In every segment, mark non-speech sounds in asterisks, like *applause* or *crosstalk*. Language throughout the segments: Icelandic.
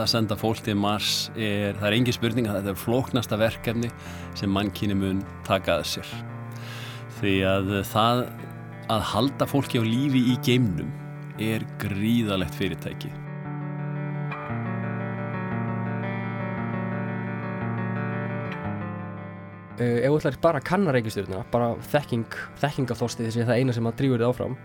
Það að senda fólk til Mars er, það er engi spurning að þetta er flóknasta verkefni sem mannkynni mun taka að sér. Því að það að halda fólki á lífi í geimnum er gríðalegt fyrirtæki. Uh, ef þú ætlar bara að kanna reykjastjórnuna, bara þekking, þekking af þósti þessi það eina sem að drífur þið áfram,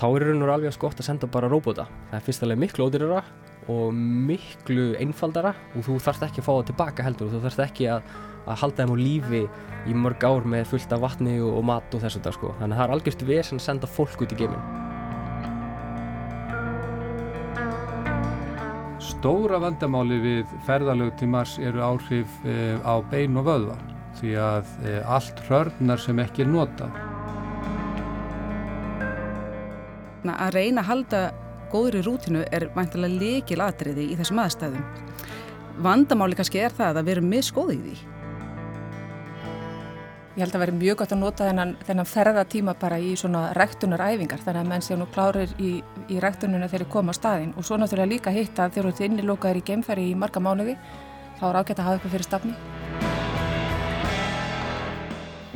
þá er raun og alveg skott að senda bara róbota. Það er fyrstulega miklu ódýrara og miklu einfaldara og þú þarfst ekki að fá það tilbaka heldur og þú þarfst ekki að, að halda þeim á lífi í mörg ár með fullt af vatni og, og mat og þess að það sko. Þannig að það er algjörst vesen að senda fólk út í geiminn. Stóra vandamáli við ferðalög til Mars eru áhrif eh, á bein og vöðva því að eh, allt hörnar sem ekki er nota. Að reyna að halda góðri rútinu er væntalega lekil atriði í þessum aðstæðum. Vandamáli kannski er það að við erum miskóðið í því. Ég held að veri mjög gott að nota þennan, þennan ferðatíma bara í svona ræktunaræfingar þannig að menn séu nú klárir í, í ræktununa þegar þeir koma á staðin og svo náttúrulega líka hitta þegar þú ert innilokaður í geimfæri í marga mánuði þá er ágætt að hafa eitthvað fyrir stafni.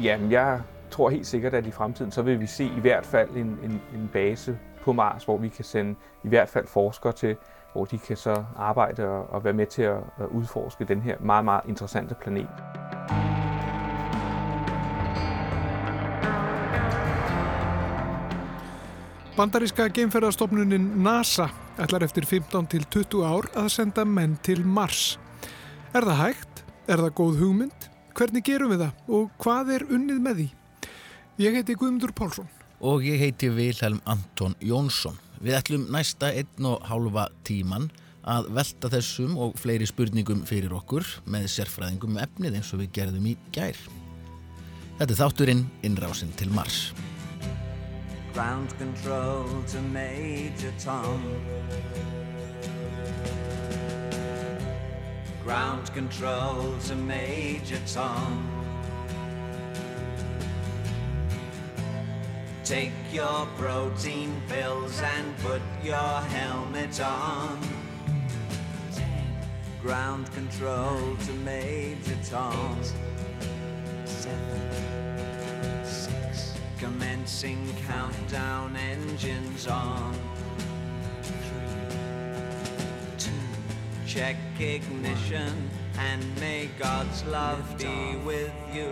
Jamen, jeg tror helt sikkert, at i fremtiden så vil vi se i hvert fald en, en, en base på Mars, hvor vi kan sende i hvert fald forskere til, hvor de kan så arbejde og, og være med til at, at udforske den her meget, meget interessante planet. Bandaríska geimferðarstofnunin NASA ætlar eftir 15 til 20 ár að senda menn til Mars. Er það hægt? Er það góð hugmynd? Hvernig gerum við það? Og hvað er unnið með því? Ég heiti Guðmundur Pálsson. Og ég heiti Vilhelm Anton Jónsson. Við ætlum næsta einn og hálfa tíman að velta þessum og fleiri spurningum fyrir okkur með sérfræðingum um efnið eins og við gerðum í gær. Þetta er þátturinn Innrásin til Mars. Ground control to Major Tom. Ground control to Major Tom. Take your protein pills and put your helmet on. Ground control to Major Tom. Seven, six. Commencing countdown engines on. Three, two. Check ignition and may God's love be with you.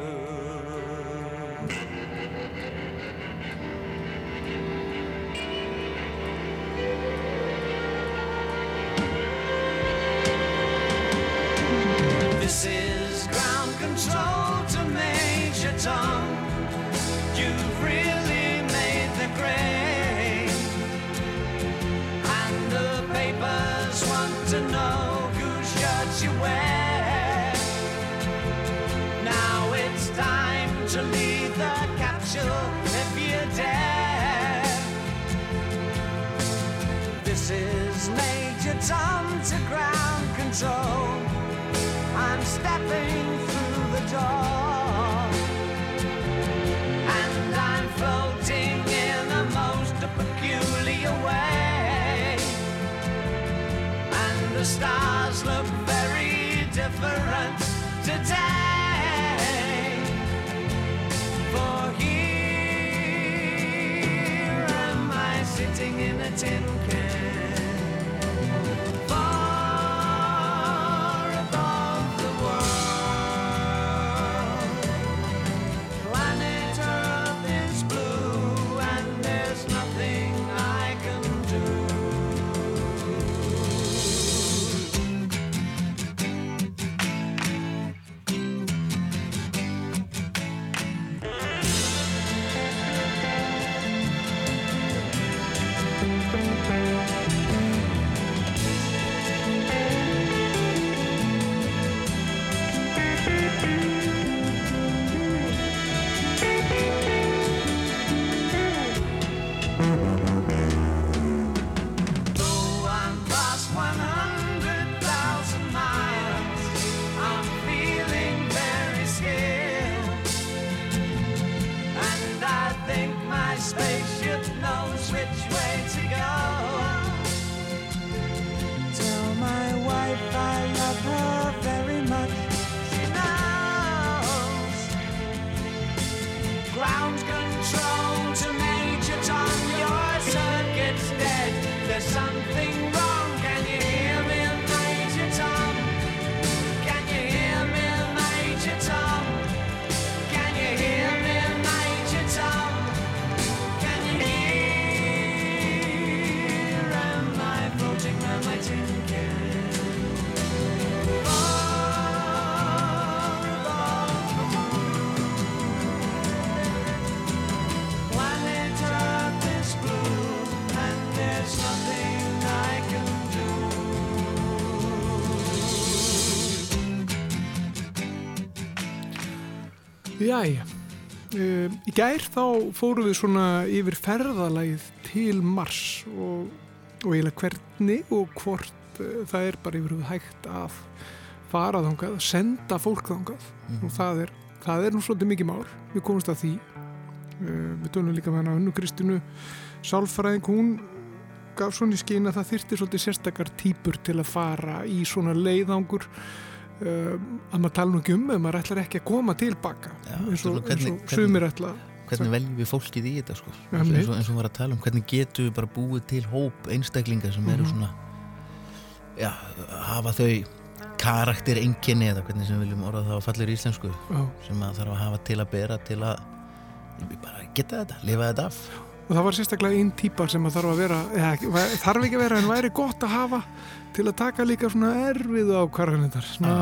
Jæja, um, í gær þá fórum við svona yfir ferðalagið til Mars og, og eiginlega hvernig og hvort uh, það er bara yfir höfuð hægt að fara þangað, að senda fólk þangað. Og það er, það er nú svolítið mikið mál, við komumst að því. Uh, við tölum líka með hana Önnu Kristínu sálfræðing, hún gaf svona í skýna að það þyrfti svolítið sérstakar típur til að fara í svona leiðangur að maður tala nú ekki um ef maður ætlar ekki að koma tilbaka eins og, sumir ætla hvernig veljum við fólkið í þetta sko Ja, eins, og, mitt. eins, og, eins og var að tala um hvernig getum við bara búið til hóp einstaklinga sem eru Mhm. svona já, hafa þau karakter einkenni eða hvernig sem við viljum orða það á fallir íslensku Já. sem að þarf að hafa til að bera til að bara geta þetta, lifa þetta af og það var sérstaklega einn típa sem að þarf að vera eða, þarf ekki að vera en væri gott að hafa til að taka líka svona erfiðu ákvarðanir svona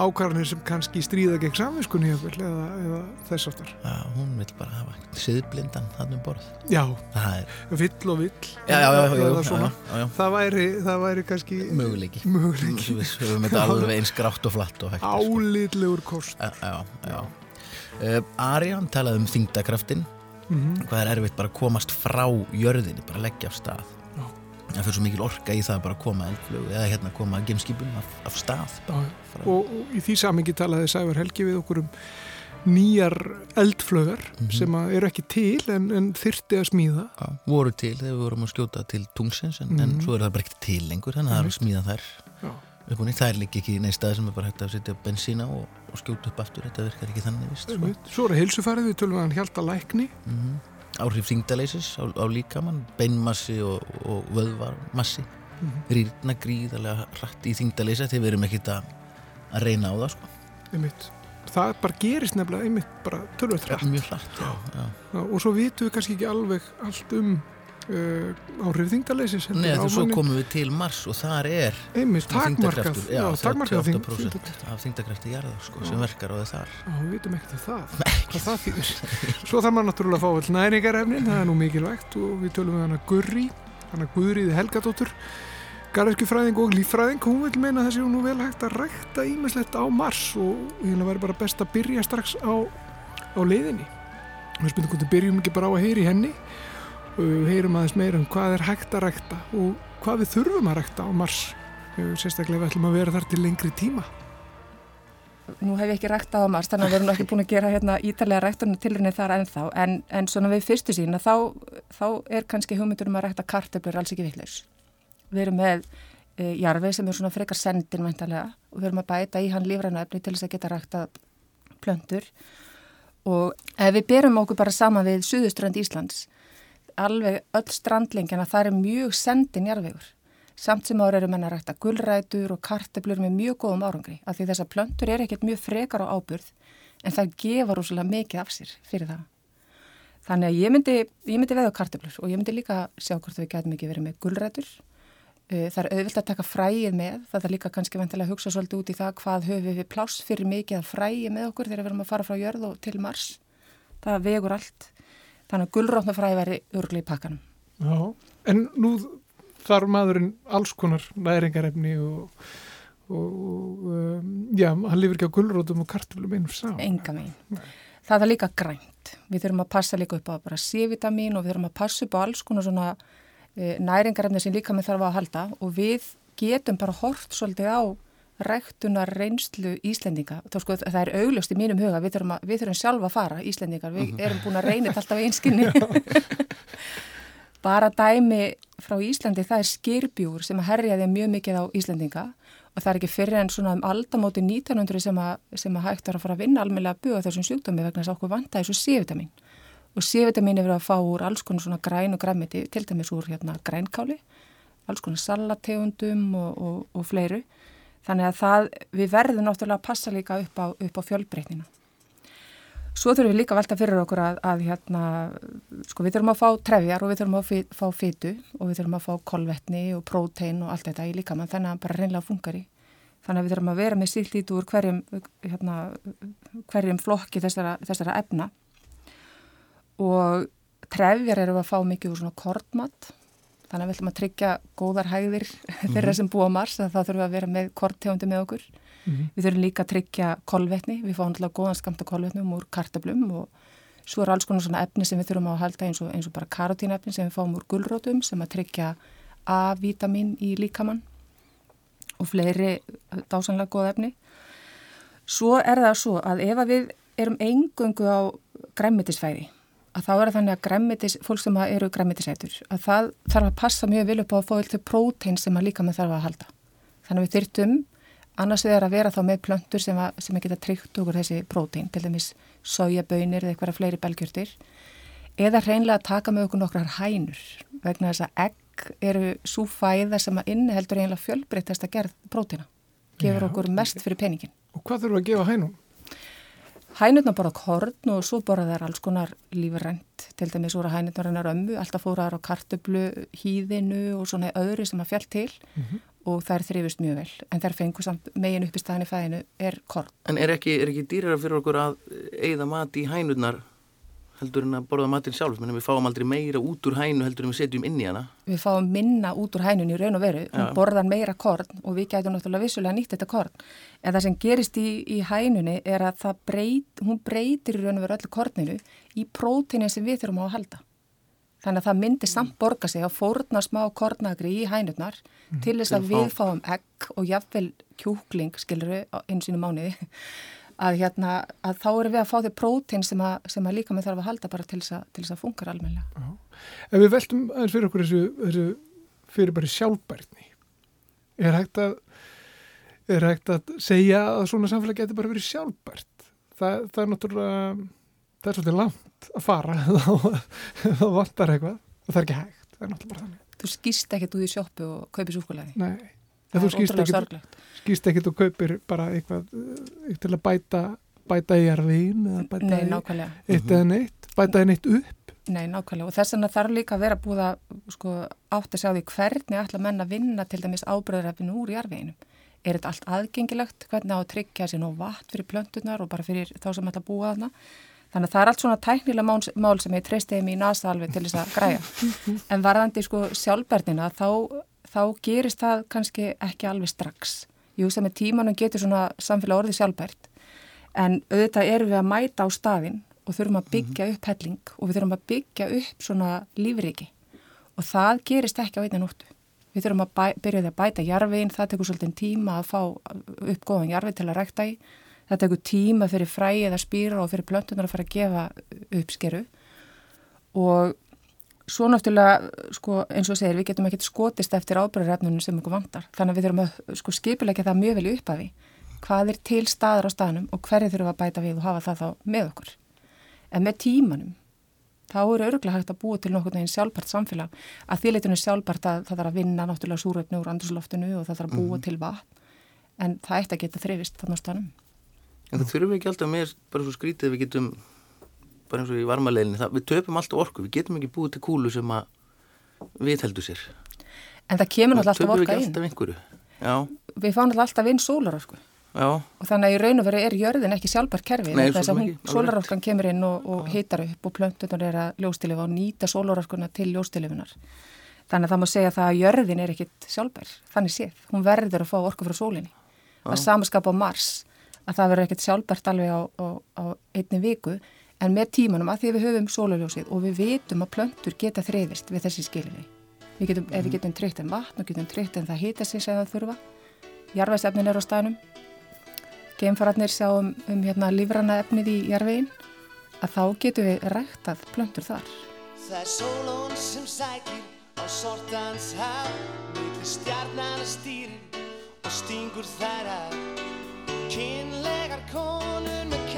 ákvarðanir sem kannski stríða gegn samvinskunni eða, eða þess aftar já, hún vil bara hafa siðblindan hann um borð. Já, er vill og vill. Já, já. Það, væri, það væri kannski möguleiki. Möguleiki. Við höfum þetta *laughs* alveg eins grátt og flatt sko. álitlegur kost. Uh, Arjan talaði um þingdakraftin Mhm. hvað er erfitt bara að komast frá jörðinni, bara leggja af stað. Það fyrir svo mikil orka í það bara að koma eldflug eða hérna koma gemskipum af, af stað Frá- og, og í því samingi talaði Sævar Helgi við okkur um nýjar eldflögar Mhm. sem að eru ekki til en, en þyrti að smíða. Já, voru til þegar við vorum að skjóta til tungsins en, en Mhm. svo er það bara ekki til lengur þannig að það er að smíða þær það er líka ekki neinn stað sem er bara hægt að setja bensína og, og skjóta upp aftur. Þetta virkar ekki þannig vist sko. Svo er heilsufarið, við tölum við hann hjálta lækni. Mm áhrif þingdaleisis á, á líkamann, beinmassi og, og vöðvarmassi Mhm. rýrna gríðarlega hratt í þingdaleisa þegar við erum ekkit að, að reyna á það sko. það bara gerist nefnilega einmitt bara tölvöld hrætt mjög hratt já, já. og svo vitum við kannski ekki alveg allt um uh, áhrif þingdaleysis heldur Nei, á þú svo komum við til Mars og þar er einmitt takmarkað þyngdarkraftur, já, já, takmarkað 38% þyngdarkraftur. af þingdakrafti jarðar sko, sem Já. verkar á þar Já, við vitum ekkert um það, *laughs* hvað það þýðir. Svo þarf maður náttúrulega að fá all næringarefnin, það er nú mikilvægt og við tölum við hana Gurri, hana Guðriði Helgadóttur, garðskjufræðing og líffræðing, hún vil meina það sé nú vel hægt að rækta ímislegt á Mars og eiginlega væri bara best að byrja strax á, á leiðinni. Við spytum hvernig byrjum ekki bara á að heyri henni og heyrum aðeins meira um hvað er hægt að rækta og hvað við þurfum að rækta á Mars, sérstaklega við ætlum að vera þar til lengri tíma. Nú hef ég ekki ræktað á Mars, þannig að við erum ekki búin að gera hérna ítalega ræktunum tilrunni þar ennþá, en, en svona við fyrstu sína þá, þá er kannski hugmyndur um að rækta kartöflur alls ekki vitlaus. Við erum með e, jarfið sem er svona frekar sendin mæntalega og við erum að bæta í hann lífræna efni til þess að geta rækta plöntur og ef við berum okkur bara saman við Suðuströnd Íslands, alveg öll strandlengjana, það er mjög sendin jarfiður. Samt sem ára eru menn að rækta gullrætur og karteblur með mjög góðum árangri af því þessar plöntur er ekkert mjög frekar á áburð en það gefa rúslega mikið af sér fyrir það. Þannig að ég myndi, myndi veða karteblur og ég myndi líka sjá hvort við getum ekki verið með gullrætur. Það er auðvilt að taka fræið með, það er líka kannski vantilega að hugsa svolítið út í það hvað höfum við pláss fyrir mikið að fræið með okkur þegar við erum að fara frá jörð og til Mars. Það vegur allt. Þannig að gullrótna fræið væri örgli í pakkanum. Já, en nú þarf maðurinn alls konar næringarefni og, og um, já, hann lifir ekki á gulrótum og kartöflum einum sá. Enga megin. Það er líka grænt. Við þurfum að passa líka upp á bara C-vitamin og við þurfum að passa upp á alls konar svona e, næringarefni sem líka með þarf að halda og við getum bara hort svolítið á ræktunar reynslu Íslendinga. Þá sko það er augljóst í mínum huga, við þurfum, að, við þurfum sjálfa að fara Íslendingar, við *laughs* erum búin að reyna þetta alltaf í einskinni. *laughs* bara dæmi frá Íslandi það er skirbjúr sem að herjaði mjög mikið á Íslendinga og það er ekki fyrir en svona um aldamóti 1900 sem að, sem að hægt er að fara að vinna almeinlega að buga þessum sjúkdómi vegna þess að okkur vantaði svo C-vitamin. Og C-vitamin er verið að fá úr alls konar svona græn og græmiti, til dæmis úr hérna grænkáli, alls konar salategundum og, og, og fleiru. Þannig að það, við verðum náttúrulega að passa líka upp á, á fjölbreytnina Svo þurfum við líka að velta fyrir okkur að, að hérna, sko við þurfum að fá trefjar og við þurfum að fi- fá fytu og við þurfum að fá kolvetni og prótein og allt þetta í líkamann þannig að hann bara reynlega funkar í. Þannig að við þurfum að vera með sílt lítið úr hverjum, hérna, hverjum flokki þessara, þessara efna og trefjar eru að fá mikið úr svona kortmat. Þannig að við ætlum að tryggja góðar hægðir *laughs* þeirra sem búa Mars, að það þurfum að vera með korttegundi með okkur. Mhm. Við þurfum líka að tryggja kolvetni, við fáum alltaf góðan skamta kolvetnum úr kartablum og svo er alls konar svona efni sem við þurfum að halda eins og, eins og bara karotínefni sem við fáum úr gulrótum sem að tryggja A-vitamin í líkamann og fleiri dásanlega góð efni. Svo er það svo að ef að við erum engöngu á græmmitisfæði að þá er þannig að græmmitis, fólk sem eru græmmitisætur, að það þarf að passa mjög vel upp á að fá til prótein sem að líka með þarf að halda. Þannig að við þyrtum annars vegar að vera þá með plöntur sem að, sem að geta tryggt okkur þessi prótein, til dæmis sojabönir eða eitthvað fleiri belgjörtir, eða hreinlega að taka með okkur nokkrar hænur vegna þess að egg eru svo fæða sem að inniheldur eiginlega fjölbreytast að gerð próteina, gefur Já, okkur mest fyrir peningin. Og hvað þurfum að gefa hænum? Hænurna borða korn og svo borða þær alls konar lífrænt, til dæmis voru hænurnar hennar ömmu, alltaf fóraðar á kartöblu, hýðinu og svona öðru sem að fjall til og þær þrifust mjög vel. En þær fengur samt megin upp í staðinni fæðinu er korn. En er ekki, er ekki dýrara fyrir okkur að eigða mat í hænurnar heldur en að borða matinn sjálf? Menni við fáum aldrei meira út úr hænu heldur en við setjum inn í hana. Við fáum minna út úr hænunni í raun og veru, hún Já. borðar meira korn og við gætum náttúrulega vissulega nýtt þetta korn. En það sem gerist í, í hænunni er að breyt, hún breytir í raun og veru öllu korninu í próteinin sem við þurfum á að halda. Þannig að það myndi samt borga sig að fórna smá kornagri í hænurnar til þess að við fáum egg og jafnvel kjúkling, skiluru, einu sínu mánuði, að, hérna, að þá erum við að fá því prótein sem að, sem að líka með þarf að halda bara til þess að, til þess að funkar almennilega. Ef við veltum aðeins fyrir okkur þessu, þessu fyrir bara sjálfbærni, er hægt að er hægt að segja að svona samfélag getur bara verið sjálfbært. Það, það er náttúrulega, það er svolítið langt að fara *laughs* þá þá vantar eitthvað og það er ekki hægt. Það er náttúrulega bara þannig. Þú skýst ekkert út í sjoppu og kaupir súkulæði. Nei, Það þú er skýst ótrúlega sorglegt. skýst ekkit og kaupir bara eitthvað uh, til að bæta, bæta í jarðin eða bæta Nei, í nákvæmlega. eitt eða neitt, bæta í neitt upp. Nei, nákvæmlega. Og þess vegna þarf líka að vera búið að sko, átt að sjá því hvernig ætla menn að vinna til dæmis ábröðrefinu úr jarðveginum. Er þetta allt aðgengilegt? Hvernig á að tryggja sér nú vatn fyrir plöntunar og bara fyrir þá sem ætla að búa þarna? Þannig að það er allt svona tæknilega mál, mál sem ég treysti þeim í NASA alveg til þess að græja. *laughs* En varðandi sko sjálfbærnina þá, þá gerist það kannski ekki alveg strax. Jú, sem með tímanum getur svona samfélag orðið sjálfbært. En auðvitað erum við að mæta á staðinn og þurfum að byggja upp helling og við þurfum að byggja upp svona lífriki. Og það gerist ekki á einni nóttu. Við þurfum að byrja því að bæta jarfiðin, það tekur svolítið tíma að fá upp góðan jarfið til að rækta í. Það tekur tíma fyrir fræið að spýra og fyrir plöntunar að fara að gefa uppskeru. Og svo náttúrulega, sko, eins og segir, við getum ekki skotist eftir ábyrðarefnunum sem okkur vantar. Þannig að við þurfum að sko, skipulegja það mjög vel í upphafi. Hvað er til staðar á staðnum og hverju þurfum að bæta við og hafa það þá með okkur. En með tímanum, þá er örgulega hægt að búa til nokkurn veginn sjálfbært samfélag. Að því leitinu sjálfbært að það þarf að vinna náttúrulega súröfni úr andurslóftinu og það þarf að búa til vatn. En það ætti að geta þrifist þannig á staðnum. En það þurfum ekki alltaf með bara svo skrítið við getum bara eins og í varmaleginni, það, við töpum alltaf orku, við getum ekki búið til kúlu sem að við heldur sér. En það kemur náttúrulega alltaf Töpum við orka ekki inn. alltaf einhverju. Já, Við fáum alltaf inn sólarorku. já, Og þannig að í raun og veru er jörðin ekki sjálfbært kerfi. Nei, svo alveg Sólarorkan kemur inn og, og hitar upp og plöntunar er að ljóstilifa og nýta sólarorkuna til ljóstilifunar. Þannig að það má segja það að jörðin er ekkit sjálfbær. Þannig séð. Hún verður að fá orku frá sólinni. Að samaskapa Mars. Að það verður ekkit sjálfbært alveg á, á, á einni viku. En með tímanum að því að við höfum sólarljósið og við vitum að plöntur geta þrifist við þessi skilfi. Við getum, ef við getum tryggt en vatn og getum tryggt en það hita sig sem það þurfa. Jarðvæsefnin er á staðnum geimfararnir sjá um, um hérna, lífrana efnið í jarfiðin að þá getum við ræktað plöntur þar. Það er sólón sem sækir á sortans haf Millir stjarnana stýrir og stingur þær af Kynlegar konur með kambóð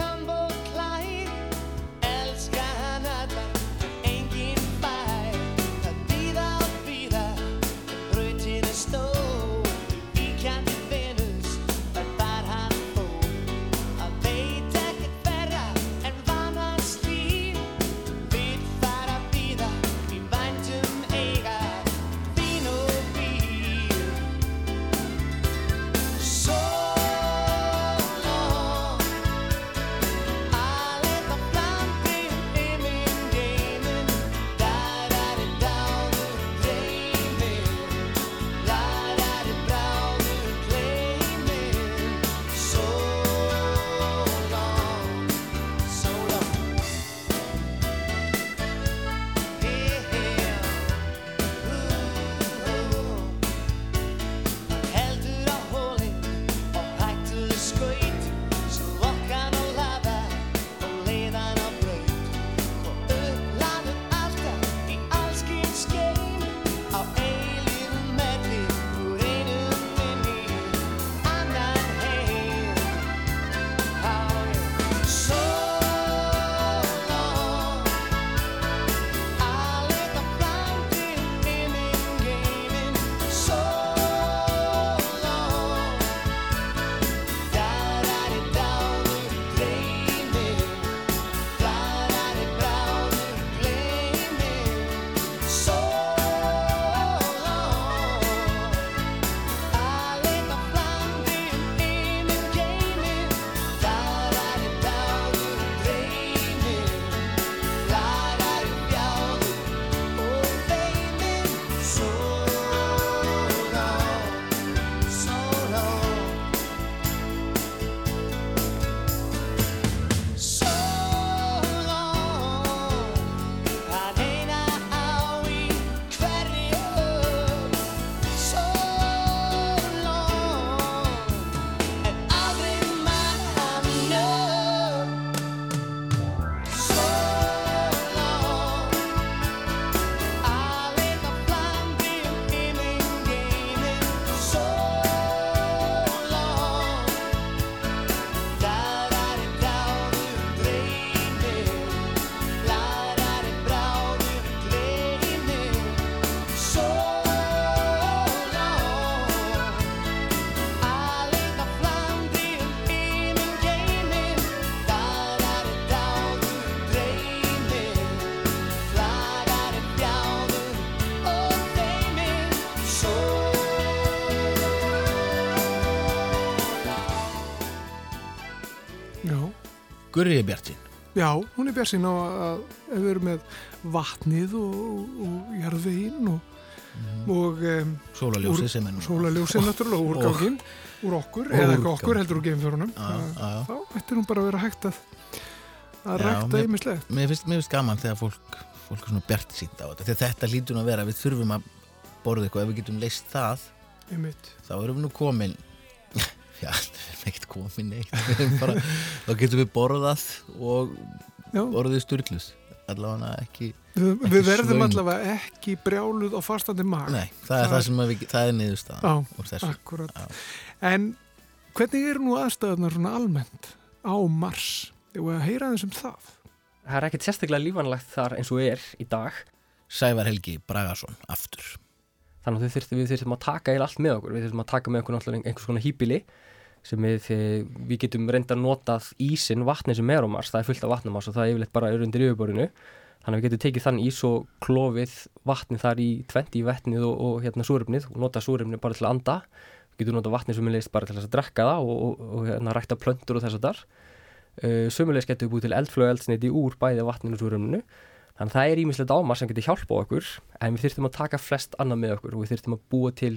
Gurri er bjart sín. Já, hún er bjart sín á að við erum með vatnið og, og, og jarðveginn og, Mhm. og um, Sólaljósið sem er nú. Sólaljósið náttúrulega og úrganginn úr okkur, eða ekki okkur heldur úr geimfjörunum. Þá ættir hún bara að vera hægt að, að rækta mér- ýmislegt. Mér finnst, mér finnst gaman þegar fólk, fólk er svona bjart sínt á þetta. Þegar þetta lítur að vera, við þurfum að borða eitthvað, ef við getum leist það, Einmitt. þá erum við nú komin, já, við erum ekkert komin neitt, bara, þá getum við borðað og Já. borðið styrluð. Allavega ekki, Við, ekki við verðum svöng. allavega ekki brjáluð á fastandi mag. Nei, það er það sem að við, það er niðurstaðan. Já. En hvernig eru nú aðstæðunar svona almennt á Mars? Ég að heyra þessum það. Það er ekkert sérstaklega lífanlegt þar eins og er í dag. Sævar Helgi Bragason, aftur. Þannig að við þurftum, við þurftum að taka eða allt með okkur. Við þurftum að taka með okkur náttúrulega einhvers konar hýpili sem við, við getum reynda að notað ísin, vatni sem er á Mars. Það er fullt af vatnum Mars og það er yfirleitt bara undir yfirborinu. Þannig að við getum tekið þann ís og klofið vatni þar í tventi í vetnið og, og hérna súrefnið og notað súrefnið bara til að anda. Við getum notað vatni sem er leist bara til að drekka það og, og, og hérna rækta plöntur og þess að þar. Uh, Sumulegis getum við búið til eldflög eldsneiti úr bæði vatninu og súrefninu. Þannig að það er ímislegt ámar sem getur hjálpa okkur en við þurftum að taka flest annað með okkur og við þurftum að búa til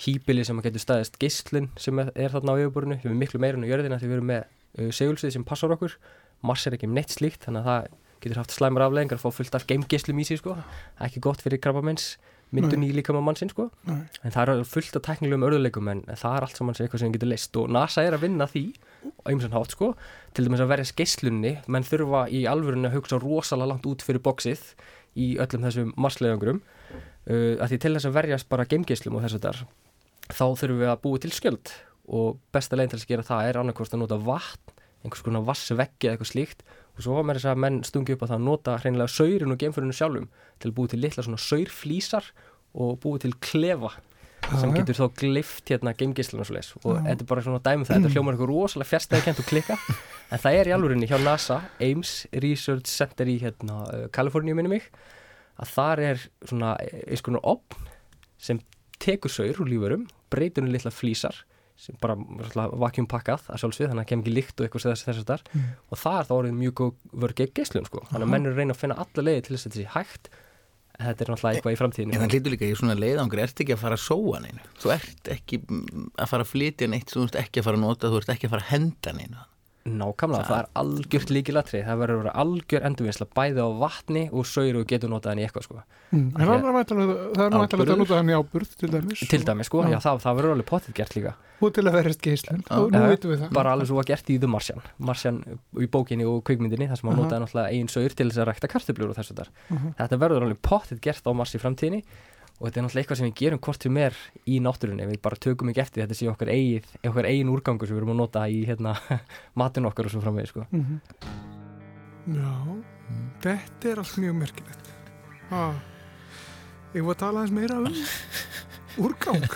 hýpili sem getur staðist geislun sem er, er þarna á yfirborinu sem er miklu meira en á jörðina því við erum með uh, segulsvið sem passar okkur. Mars er ekki um neitt slíkt þannig að það getur haft slæmur afleðingar að fá fullt af geimgeislum í sig sko. það er ekki gott fyrir krabbamenns myndun í líka með mannsinn sko. En það er fullt af teknilegum örðuleikum en það er allt saman sem eitthvað sem getur leist og NASA er að vinna því á einhversan hátt sko. Til dæmis að verja skeislunni menn þurfa í alvörinu að hugsa rosalega langt út fyrir bóksið í öllum þessum marsleiðangrum uh, að því til þess að verjast bara geimgeislum og þess að þar þá þurfum við að búa til skjöld og besta leginn til að gera það er annarkost að nota vatn einhvers konar vassveggi eða eitthvað slíkt og svo var með þess að menn stungi upp að það nota hreinlega saurin og geimförinu sjálfum til að búa til litla svona saurflísar og búa til klefa sem já. getur þá glift hérna geimgislun og svo leis og Já. þetta er bara svona dæmi um það, þetta *clears throat* hljómar eitthvað rosalega fjärstæði kent og klikka en það er í alvörinni hjá NASA Ames Research Center í hérna Kaliforníu minni mig að þar er svona eins konar opn sem tekur saur úr lífurum breytur henni litla flísar sem bara vakjum pakkað að sjálfsvið þannig að það kem ekki líkt og eitthvað þess þess að þar Mm. og það er þá orðið mjög góð vörg geislun sko þannig að Aha. menn eru að reyna að finna alla leiði til þess að þetta sé hægt þetta er náttúrulega eitthvað í framtíðinu En það hlýtur líka í svona leiðangur, ert ekki að fara að sóa neinu. Þú ert ekki mm, að fara að flytja neitt, þú ert ekki að fara að nota, þú ert ekki að fara að henda neinu. Nákvæmlega, það, er algjört líkilatri það verður að vera algjör endurvinnsla bæði á vatni og saur og getur notað hann í eitthvað sko. Mm. En það er er náttúrulega að nota hann í áburð til dæmis. til dæmis sko, Já. já, það, það verður alveg potið gert líka Og til að verðast geislun. Og nú veitum við það. bara alveg svo var gert í The Martian Martian í bókinni og kvikmyndinni þar sem hann notaði náttúrulega eigin saur til þess að rækta kartöflur og þess að þar þetta verður alveg potið gert á Mars í framtíðinni og þetta er náttúrulega eitthvað sem við gerum hvort sem er í náttúrunni, við bara tökum ekki eftir þetta sé okkar eigin, okkar eigin úrgangur sem við erum að nota í hérna, *laughs* matin okkar og svo framvegis sko. Mhm. Já, þetta er allt mjög merkilegt. Ah. Ég var að tala aðeins meira um *laughs* úrgang.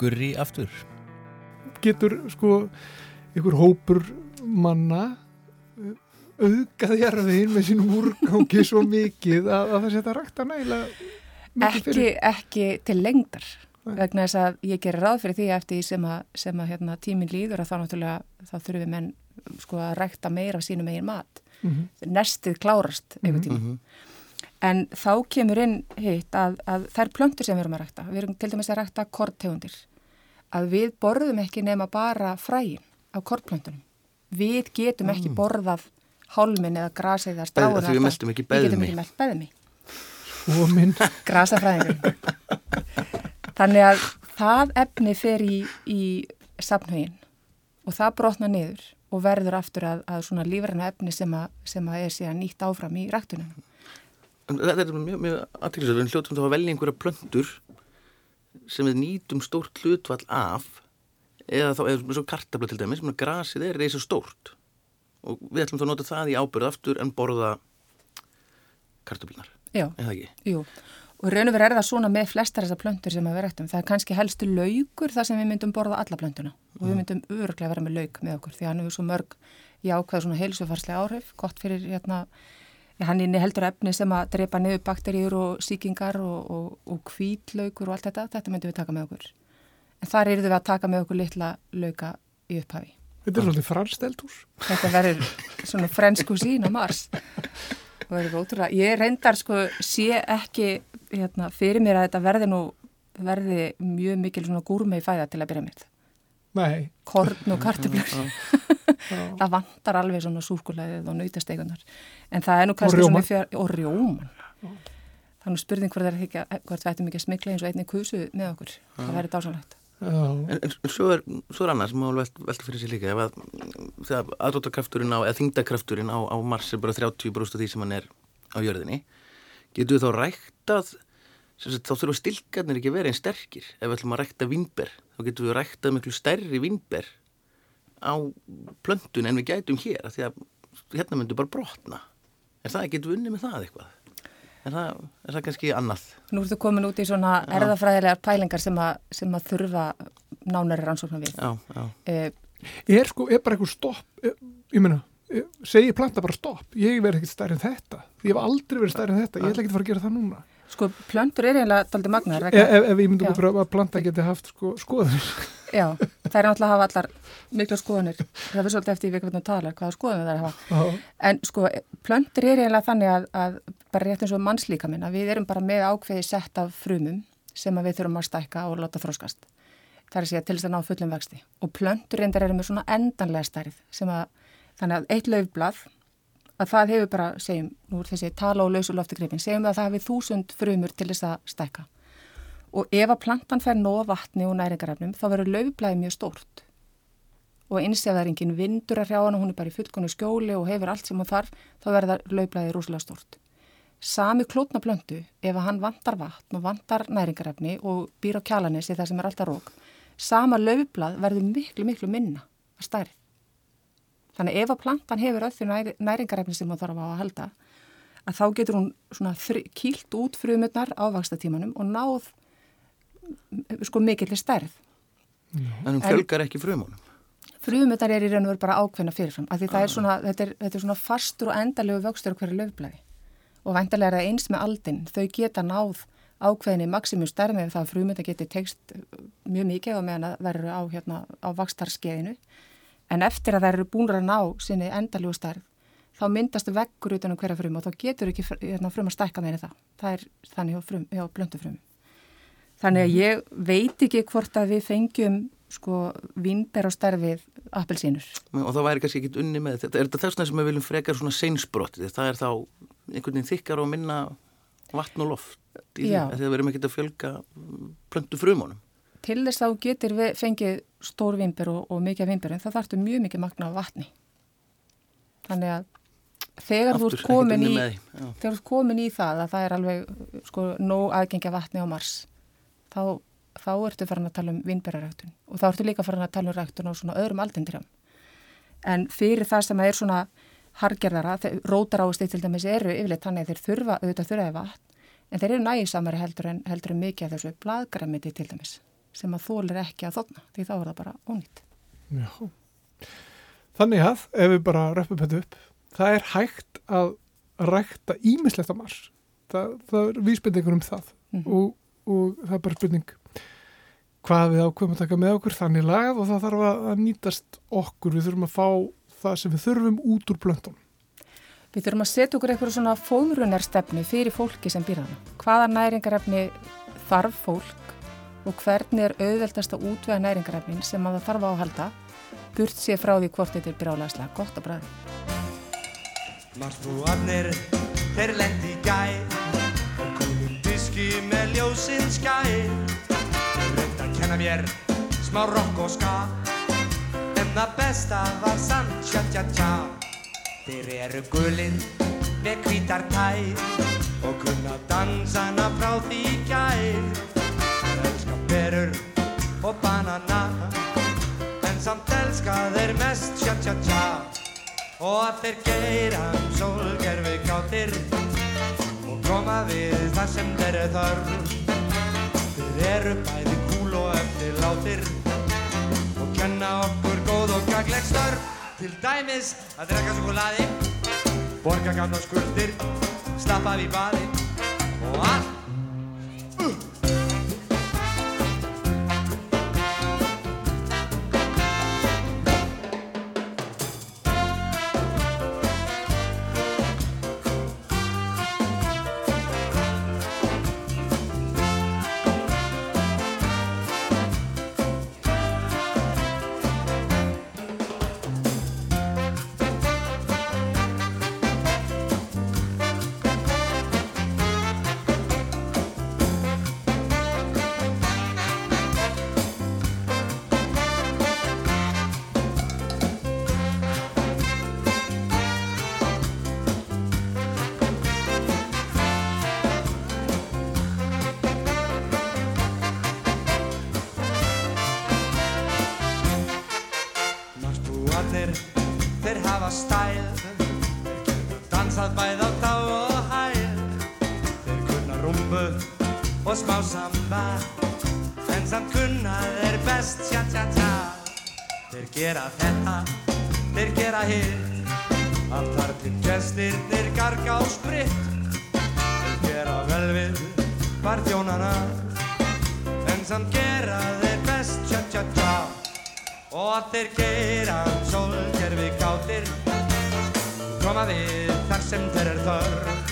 Gurri aftur. Getur sko ykkur hópur manna auðgað jarðin með sínum úrgangi svo mikið að, að það setja rækta nægilega mikið ekki, fyrir. ekki til lengdar Nei. vegna þess að ég gerir ráð fyrir því eftir því sem að, sem að hérna, tíminn líður að þá náttúrulega þá þurfum við menn sko að rækta meira af sínum eigin mat Mhm. nestið klárast einhvern tíma Mhm. en þá kemur inn hitt að, að þær plöntur sem við erum að rækta við erum til dæmis að rækta korttegundir að við borðum ekki nema bara fræin af kortplöntunum við getum ekki borðað hálmin eða grasið eða Beð- því við meltum ekki við getum beðmi. ekki melt beðmi *laughs* grasafræðingur. Þannig að það efni fer í, í safnhauðin og það brotna niður og verður aftur að, að svona lífræna efni sem að, sem að er síðan nýtt áfram í ræktunum. En Þetta er mjög, mjög aðtýrlislega, við hljóttum þá að velja einhverja plöntur sem við nýtum stórt hlutvall af eða þá, eða svo kartabla til dæmis, sem grasið er reysa stórt og við ætlum þá að nota það í ábyrð aftur en borða kartablunar, Já, eða ekki? jú. Og raun og verið er það svona með flestar þessar plöntur sem að við ræktum. Það er kannski helstu laukur þar sem við myndum borða alla plöntuna og við myndum öruglega vera með lauk með okkur því hann hefur svo mörg jákvæð svona heilsufarslega áhrif, gott fyrir hérna, hann inni heldur efni sem að drepa niður bakteríur og síkingar og, og, og kvítlaukur og allt þetta, þetta myndum við taka með okkur. En þar erum við að taka með okkur litla lauka í upphafi. Þetta er svolítið franskt eldhús. Þetta verður svona frensku sín á Mars. Það verður ótrúlega. Ég reyndar sko sé ekki hérna, fyrir mér að þetta verði nú verði mjög mikil svona gúrmei fæða til að byrja með. Nei. Korn og kartublur. *laughs* það vantar alveg svona súkulæðið og nautastegunar. En það er nú kannski svona fjör... Og rjóman. Það er nú spurning hvort það ættum ekki að smikla eins og einni kusu með okkur. Það verður dásanlegt. En, en svo er, svo er annars, maður velta velt fyrir sig líka, að þegar aðróttakrafturinn á, eða þingdakrafturinn á, á Mars er bara 30% af því sem hann er á jörðinni, getur við þá ræktað, sagt, þá þurfa stilkarnir ekki að vera einn sterkir, ef við ætlum að rækta vinnber, þá getur við ræktað miklu stærri vinnber á plöntun en við gætum hér, því að hérna myndur bara brotna, er það ekki vunni með það eitthvað? Er það, er það kannski annað? Nú ertu komin út í svona erðafræðilegar pælingar sem að, sem að þurfa nánari rannsóknar við. Já, já. Eh, er sko, er bara eitthvað stopp, er, ég meina, segi planta bara stopp, ég verð ekkert stærri en þetta. Ég hef aldrei verið stærri en þetta, ég ætla ekki að fara að gera það núna. Sko, plöntur er eiginlega daldi magnar. Ef, ef, ef ég myndi pröfa að planta geti haft sko, skoðanir. *laughs* Já, það er náttúrulega að hafa allar miklu skoðanir. Það er svolítið eftir við hvernig talar hvaða skoðanir það er að hafa. Já. En sko, plöntur er eiginlega þannig að, að bara rétt eins og mannslíka minna, við erum bara með ákveði sett af frumum sem við þurfum að stækka og láta þróskast. Það er að segja til þess að ná fullum vexti. Og plöntur reyndar eru með svona endanlega stærð sem að, þannig að eitt löfblad að það hefur bara, segjum, nú er þessi tala og lausu loftigripin, segjum að það hefur þúsund frumur til þess að stækka. Og ef að plantan fer nóg vatni og næringarefnum, þá verður laufblæði mjög stórt. Og eins ef það er engin vindur að hrjá hana, hún er bara í fullkonu skjóli og hefur allt sem hún þarf, þá verður laufblæði rúslega stórt. Sami klótna plöntu, ef að hann vantar vatn og vantar næringarefni og býr á kjalanissi þar sem er alltaf rók, sama laufblað verður miklu, miklu minna að stærð. Þannig ef að plantan hefur öll því næringarefni sem hún þarf á að halda að þá getur hún svona kýlt út frumurnar á vakstatímanum og náð sko mikill stærð. En hún fjölgar ekki frumunum? Frumurnar er í raun og veru bara ákveðna fyrirfram af því ah. er svona, þetta, er, þetta er svona fastur og endalegu vöxtur hverju löfblæði og vendarlega er það eins með aldinn. Þau geta náð ákveðinni maksimum stærð með það að frumurnar geti tegst mjög mikið og meðan það verður á, hérna, á vakstarskeiðinu En eftir að það eru búin að ná sinni endaljú starf, þá myndast vekkur utan um hverja frum og þá getur ekki hérna, frum að stækka meina það. Það er þannig frum, hjá blöndu frum. Þannig að ég veit ekki hvort að við fengjum sko vinnber á starfið appelsínur. Og það væri kannski ekki unni með þetta. Er þetta þess vegna sem við viljum frekar svona seinsbrott? Það er þá einhvern veginn þykkar og minna vatn og loft í því að það verðum ekki að fjölga blöndu frumunum til þess að þú getur fengið stór vimbur og, og mikið vimbur en það þarftu mjög mikið magna á vatni. Þannig að þegar Aftur, þú ert komin í þegar þú ert komin í það að það er alveg sko nóg aðgengja vatni á Mars þá, þá ertu farin að tala um vimburaræktun og þá ertu líka farin að tala um ræktun á svona öðrum aldindrjám. En fyrir það sem er svona hargerðara, rótar ástið til dæmis eru yfirleitt þannig að þeir þurfa auðvitað þurfaði vatn en þeir eru nægisamari heldur en heldur en mikið af þessu bladgræmiti til dæmis sem að þólir ekki að þotna því þá er það bara ónýtt. Já. Þannig að ef við bara röfum þetta upp, það er hægt að rækta ímislegt á mars. Það, það er vísbendingur um það mm og, og það er bara spurning hvað við ákveðum að taka með okkur þannig lagað og það þarf að nýtast okkur. Við þurfum að fá það sem við þurfum út úr blöndum. Við þurfum að setja okkur eitthvað svona fóðrunarstefnu fyrir fólki sem býr hana. Hvaða næringarefni þarf fólk og hvernig er auðveldast að útvega næringarefnin sem að það þarf á að halda? Burt sér frá því hvort þetta er brálaðslega gott að bræði. Marsbúarnir, þeir lendi í gæð og komum diski með ljósinn Þeir reynd að kenna mér smá rock og ska. En það besta var sann tja tja tja. Þeir eru gulir með hvítar tæð og kunna dansana frá því gæð berur og banana. En samt elska þeir mest tja tja tja. Og að þeir geira um sólgerfi kátir og koma við þar sem þeir eru þörf þeir eru bæði kúl og eftir látir og kenna okkur góð og gagleg störf. Til dæmis að drekka sjokoladi borga gamla skuldir stappa við baði og allt Þeir gera þetta, þeir gera hitt. Allt þar til gestir þeir garga á spritt Þeir gera vel við hvar þjónana En samt gera þeir best tja tja tja. Og þeir gera sólgerfi kátir Koma við þar sem þeir er þörf.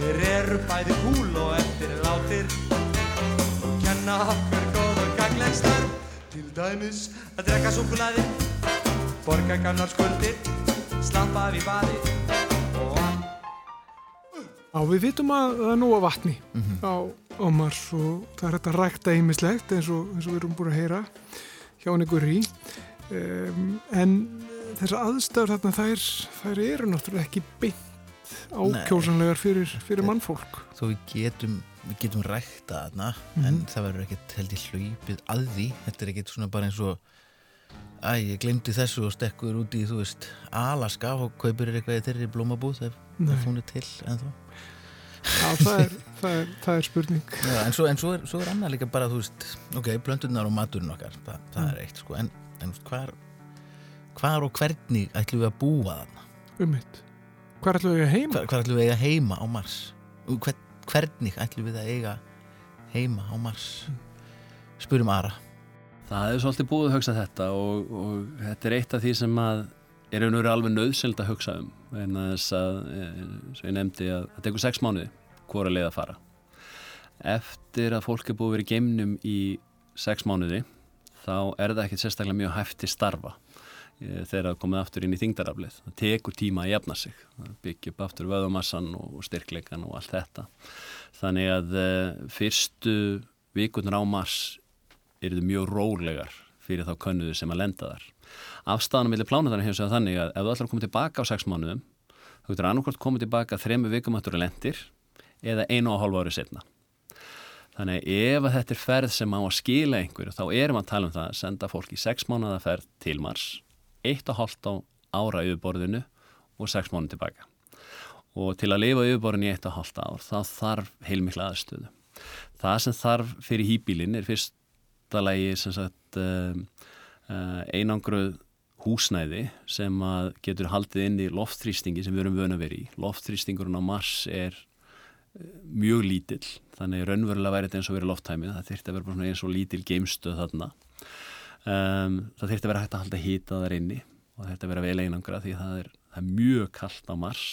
Þeir eru bæði húl og eftir látir. Og kenna okkur góð og gagleg starf Til dæmis að drekka súkulaði Borga gamnar skuldir Slappa af í baði Og að Já, við vitum að það er nóga vatni á, á Mars og það er hægt að rækta ýmislegt eins og, eins og við erum búin að heyra hjá ykkur í um, en þessar aðstæður þarna þær, þær eru náttúrulega ekki beint ákjósanlegar fyrir, fyrir mannfólk. Þó við getum, við getum rækta þarna Mhm. en það verður ekkert held ég hlaupið að því. Þetta er ekkert svona bara eins og æ, ég glemdi þessu og stekkur út í þú veist, Alaska og kaupir þér eitthvað í þeirri blómabúð ef, hún er til en þá Já, það er, það er, það er spurning Já, en svo, en svo er, svo er annað líka bara, þú veist, ok, blöndurnar og maturinn okkar, það, það Mm. er eitt, sko, en, en hvar, hvar og hvernig ætlum við að búa þarna? um mitt Hvað ætlum við að heima? Hvar, hvar ætlum við að heima á Mars? Hver, hvernig ætlum við að eiga heima á Mars? Spurum Ara. Það er svolítið búið að hugsa þetta og, og þetta er eitt af því sem að er einhverju alveg nöðsöld að hugsa um en þess að, eh, sem ég nefndi að það tekur sex mánuði hvora leið að fara. Eftir að fólk er búið að vera í geimnum í sex mánuði þá er það ekkert sérstaklega mjög hæft til starfa eh, þegar það komið aftur inn í þingdaraflið það tekur tíma að jafna sig Það byggja upp aftur vöðumassan og styrkleikan og allt þetta. Þannig að uh, fyrstu vikurnar á mars eru þau mjög rólegar fyrir þá könnuðu sem að lenda þar. Afstæðanum millir plánuðarinn hefur segjað þannig að ef þú ætlar að koma tilbaka á sex mánuðum, þú getur annarkvæmt komið tilbaka þremu vikum aftur að lendir eða einu og hálfu ári setna. Þannig ef þetta er ferð sem á að skila einhverju, þá erum að tala um það að senda fólk í sex mánuða ferð til Mars, eitt og hálft á ára yfirborðinu og sex mánuð tilbaka. Og til að lifa yfirborðinu í eitt og hálft ár, þá þarf heilmikla aðstöðu. Það sem þarf fyrir hýbílinn er fyrsta sagt um, uh, einangruð húsnæði sem getur haldið inn í loftþrýstingi sem við erum vöna vera í. Loftþrýstingurinn á Mars er uh, mjög lítill, þannig raunverulega væri þetta eins og verið lofttæmið, það þyrfti að vera eins og lítill geimstöð þarna. Um, það þyrfti að vera hægt að halda hýta þar inni og það þyrfti að vera vel einangra því það er, það er mjög kallt á Mars.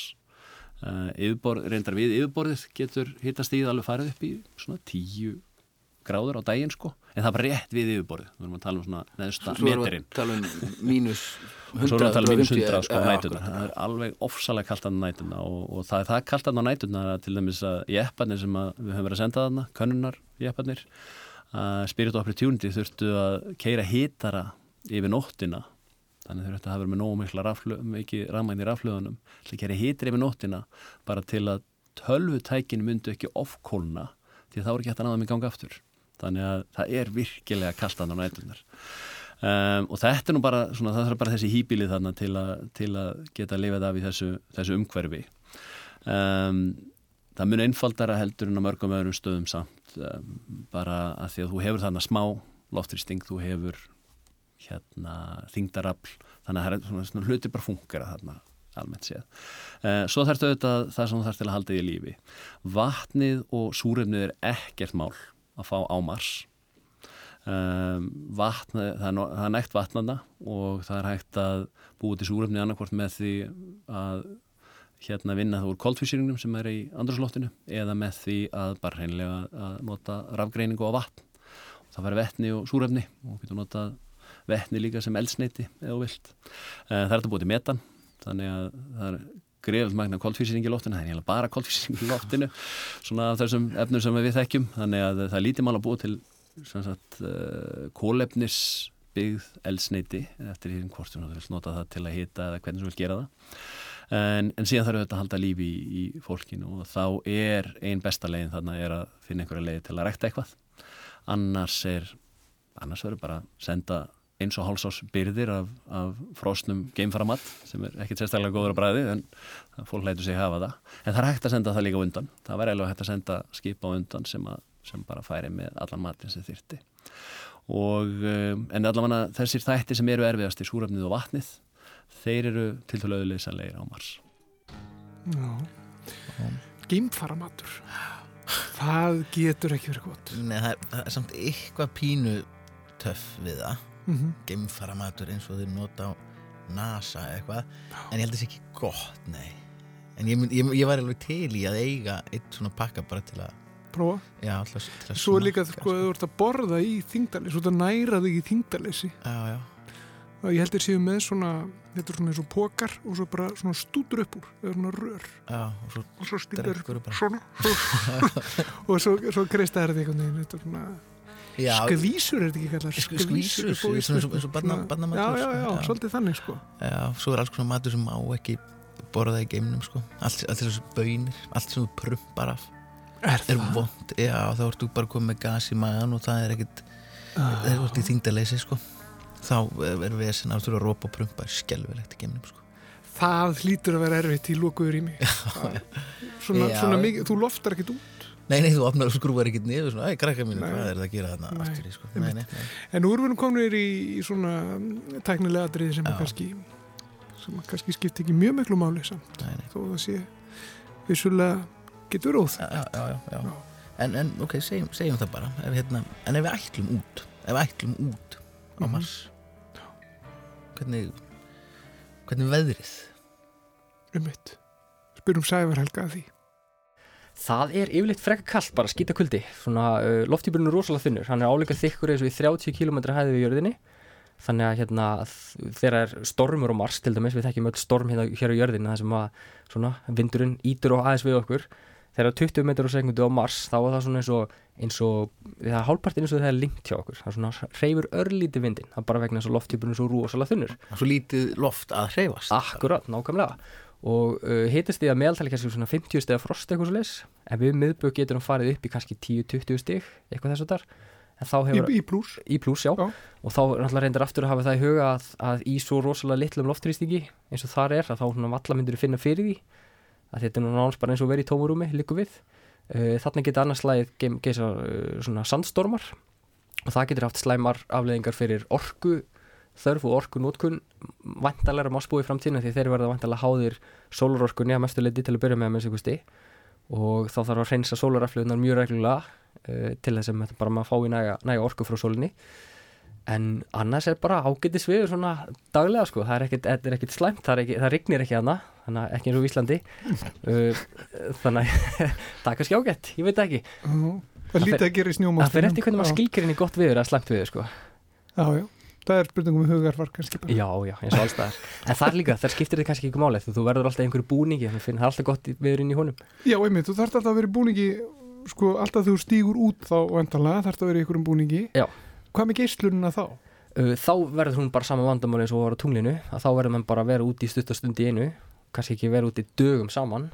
Uh, yfirborð, reyndar við yfirborðið getur hitastíð alveg farið upp í svona tíu gráður á daginn sko. En það bara rétt við yfirborðið. Við erum að tala um svona neðsta Svo erum við meterinn að tala um mínus *laughs* og svo erum við að tala um mínus 150, 100 sko á nætuna það er alveg ofsalega kallt á nætuna og, og það er það kallt á nætuna að til dæmis að jepparnir sem að við höfum verið að senda þarna könnunar jepparnir að Spirit Opportunity þurftu að keira hitara yfir nóttina. Þannig þurftu að hafa verið með nógu mikla mikið rafmæn í rafluðunum til að gera hitir yfir nóttina bara til að tölvutækinu myndu ekki ofkólna því þá er ekki hægt að náða mig ganga aftur þannig að það er virkilega kaltan á nætunar um, og þetta er nú bara svona, það þarf bara þessi hýbilið þarna til, a, til að geta lifað af í þessu, þessu umhverfi um, það mun einfaldara heldur en á mörgum öðrum stöðum samt um, bara að því að þú hefur þarna smá loftrýsting, þú hefur hérna þingdarafl þannig að það er svona, hlutir bara fungera þarna almennt séð. Svo þarf þetta það sem þarf til að halda í lífi. Vatnið og súrefnið er ekkert mál að fá á Mars. Um, vatn, það það er nægt vatnanda og það er hægt að búa til súrefnið annarkvort með því að hérna vinna það úr koldfísýringnum sem er í andrúsloftinu eða með því að bara hreinlega að nota rafgreiningu á vatn. Það verður vetni og súrefni og getur notað vetni líka sem eldsneiti eða vilt. Uh, það er þetta búið til metan þannig að það er greiðalt magna koldfísýring í loftinu, það er eiginlega bara koldfísýring í loftinu svona þessum efnum sem við þekkjum. Þannig að það er lítið mál að búa til uh, kólefnisbyggð eldsneiti eftir því hvort þú vilt nota það til að hita eða hvernig þú vilt gera það. En, en síðan þarf þetta að halda lífi í, í fólkinu og þá er einn besta leiðin þarna er að finna einhverja leið til að rekta eitthvað. Annars er annars verður bara senda eins og hálsás byrðir af, af frosnum geimfaramatt sem er ekkert sérstaklega góður að bræði en fólk lætur sig hafa það. En það er hægt að senda það líka undan. Það var eiginlega hægt að senda skip á undan sem, að, sem bara færi með allan matin sem þyrti. Og, um, en allavega þessir þætti sem eru erfiðast í súrafnið og vatnið, þeir eru til þú lögulegsanlegir á Mars. Já. Geimfaramatur. Það getur ekki verið gott. Nei, það er, það er samt eitthvað pínu töff við það. Mm -hmm. Geimfaramatur eins og þeir nota á NASA eitthvað. En ég held að það sé ekki gott, nei. En ég, ég, ég var alveg til í að eiga eitt svona pakka bara til að prófa. Já, alltaf til að Svo er líka sko að þú ert að borða í þingdalesi, þú ert að næra þig í þingdalesi. Já, já. Og ég held að séu með svona, þetta er svona eins og pokar og svo bara svona stútur upp úr, eða svona rör. Já, og svo, svo stingar svona, svo, *laughs* og svo, svo kreista er þetta einhvern veginn, þetta er svona, skvísur er þetta ekki kallað, skvísur, eins og barnamatur. Já, já, já, svolítið þannig sko. Já, svo er alls konar matur sem má ekki borða í geimnum sko, allt, þessu bönir, allt sem þú prumpar af. Er? Er vond, já, þá ertu bara komið með gas í magan og það er ekkit, það er í þingdaleysi sko. Þá er við að þú eru að rópa og prumpa skjálfilegt í geimnum sko. það hlýtur að vera erfitt í lókuður í mig *laughs* svona, svona mikið, þú loftar ekkit út nei, nei, þú opnar og skrúar ekkit niður svona, ei, krakka mínu, hvað er það að gera þarna? Aftur í sko. nei, nei, en nú erum við komin í, í svona tæknilega atriði sem að kannski sem að kannski skipti ekki mjög miklu máli samt þó það sé vissulega getur óþægt já, já, já, en, en ok, segjum, segjum það bara ef, hérna, en ef við ætlum út ef við ætlum út á Mars hvernig hvernig veðrið? Um mitt spyrum Sævar Helga að því Það er yfirleitt frekka kallt bara skýta kuldi. Svona uh, loftíburinn er rosalega þunnur. Hann er áleika þykkur eins og í 30 km hæði við jörðinni. Þannig að hérna þegar er stormur á Mars til dæmis við þekkjum öll storm hérna hér á jörðinni það sem að svona vindurinn ítur og aðeins við okkur. Þegar 20 metrar á sekundu á Mars þá er það svona eins og, eins og það er hálfpartin eins og það er linkt hjá okkur. Það er svona hreyfur örlíti vindin það er bara vegna þess að loftíburinn er svo rosalega þunnur. Svo lítið loft að hreyfast. Akkurat, nákvæmlega og uh, hitast því að meðaltali kannski svona 50 steg frost eitthvað svo leis en við miðbögg getur hann farið upp í kannski 10-20 steg eitthvað þess að þar Hefur, í í já. já. Og þá náttúrulega reyndir aftur að hafa það í huga að, að í svo rosalega litlum loftrýstingi eins og þar er að þá valla myndir að finna fyrir því. Að þetta er náttúrulega bara eins og verið í tómurúmi líku við. Uh, þarna getur annars slæðið geisa uh, svona sandstormar. Og það getur haft slæmar afleðingar fyrir orku þörf og orku nótkun vantalega má spúi framtíðina því þeir verða vantalega háðir sólarorkunni að mestu leiti til að byrja með með þessu og þá þarf að reynsa sólaraflöðunar mjög reglulega uh, til þess að bara maður fái næga, næga orku frá sólinni. En annars er bara ágættis við svona daglega sko, það er ekkert, er ekkert slæmt það, ekki, það rignir ekki hana þannig að ekki eins og Íslandi. Uh, *laughs* þannig að *laughs* það er kannski ágætt ég veit ekki. Það lítið að gera í snjóma það fyrir eftir hvernig maður skilgir inn í gott viður að slæmt viður sko. Já, já, er spurningum um hugarvar kannski bara já, já, eins og alls það er en það er líka, það skiptir þið kannski ekki máli þú verður alltaf einhverju búningi, það er alltaf gott viður inn í honum já, einmitt, þú þarf alltaf að vera í búningi sko, alltaf þú stígur út þá vendalega þarf það að vera í einhverjum búningi já. hvað með geyslununa þá? Þá verður hún bara saman vandamáli eins og var á tunglinu að þá verður mann bara vera út í stuttastund í einu kannski ekki vera út í dögum saman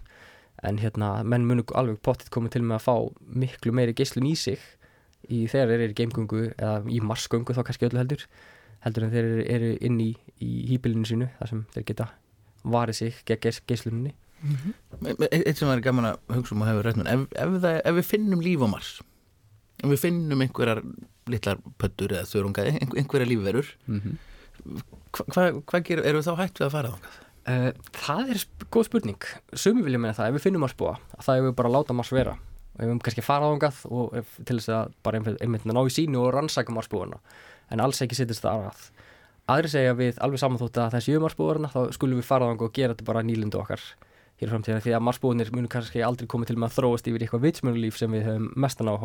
en hérna menn munu alveg pottitt komið til með að fá miklu meiri geyslun í sig í þegar þeir eru í geimgöngu eða í marsgöngu þá kannski öllu heldur heldur en þeir eru inn í, í hýpilinu sínu þar sem þeir geta varið sig gegn geyslunni mm -hmm. Eitt sem er gaman að hugsa um að hefur rætt ef, ef, það, ef við finnum líf á Mars ef við finnum einhverjar litlar pöttur eða þörunga, einhverja lífverur mm -hmm. hvað hva, hva eru þá hægt við að fara þángað? Uh, það er sp góð spurning sumi vilja meina það, ef við finnum Mars búa það er við bara að láta Mars vera og ef við kannski fara þángað og ef, til þess að bara einmitt ná í sínu og rannsæka Mars búana en alls ekki sittist það aðrað aðri segja við alveg saman þótt að þessi Mars búarna þá skulum við fara þángað og gera þetta bara nýlundu okkar hér framtíðan því að Mars búinir munum kannski aldrei komið til með að þróast yfir eitthvað vitsmjörnulíf sem við höfum mestan á.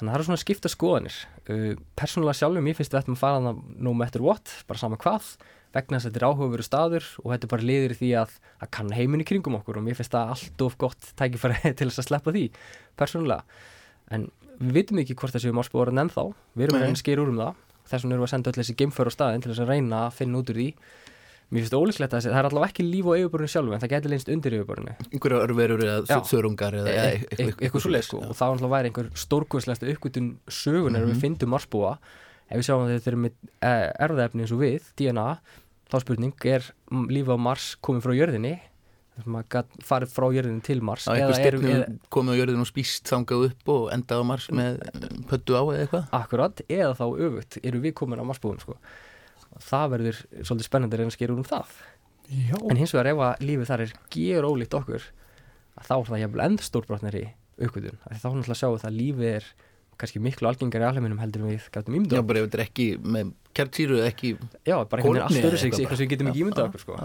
Þannig að það eru svona skipta skoðanir. Uh, persónulega sjálfum ég finnst ættum að fara það no matter what, bara sama hvað vegna þess að þetta er áhugaveru staður og þetta bara liður því að, að kann heiminni kringum okkur og mér finnst það allt of gott tækifæri *laughs* til þess að sleppa því persónulega. En við vitum ekki hvort þessi mórspóran ennþá, við erum að skýra úr um það. Þess vegna erum við að senda öll þessi geimför á staðin til þess að reyna að finna út úr því. Mér finnst það ólíklegt að það er allavega ekki líf á yfirbörinu sjálfu en það getur leynst undir yfirbörinu. Einhverja örverur eða þörungar eða eitthvað svo leið sko. og þá er alltaf væri einhver stórkvæslegasta uppgötun sögunar við fyndum marsbúa ef við sjáum að þetta er með eh, erfðaefni eins og við, DNA þá spurning, er lífið á Mars komið frá jörðinni maður farið frá jörðinni til Mars á einhver erum- stefnu komið á jörðin og spýst þangað upp og endað á Mars með pöttu á eða eitthvað? Akkurat, eða þá öfugt, eru við komin á Marsbúin sko. það verður svolítið spennandi reyna að skera úr um það. Já. en hins vegar ef að lífið þar er ger ólíkt okkur að þá er það jafnvel enda stórbrotnari aukvöldun, þá er náttúrulega að sjá að lífið er kannski miklu algengari í alheiminum heldur en við gætum Já, ímynda bara ef þetta er ekki með ekki Já, bara einhvern veginn öðru sig, eitthvað sem við getum ekki ímyndað Já, okkur sko.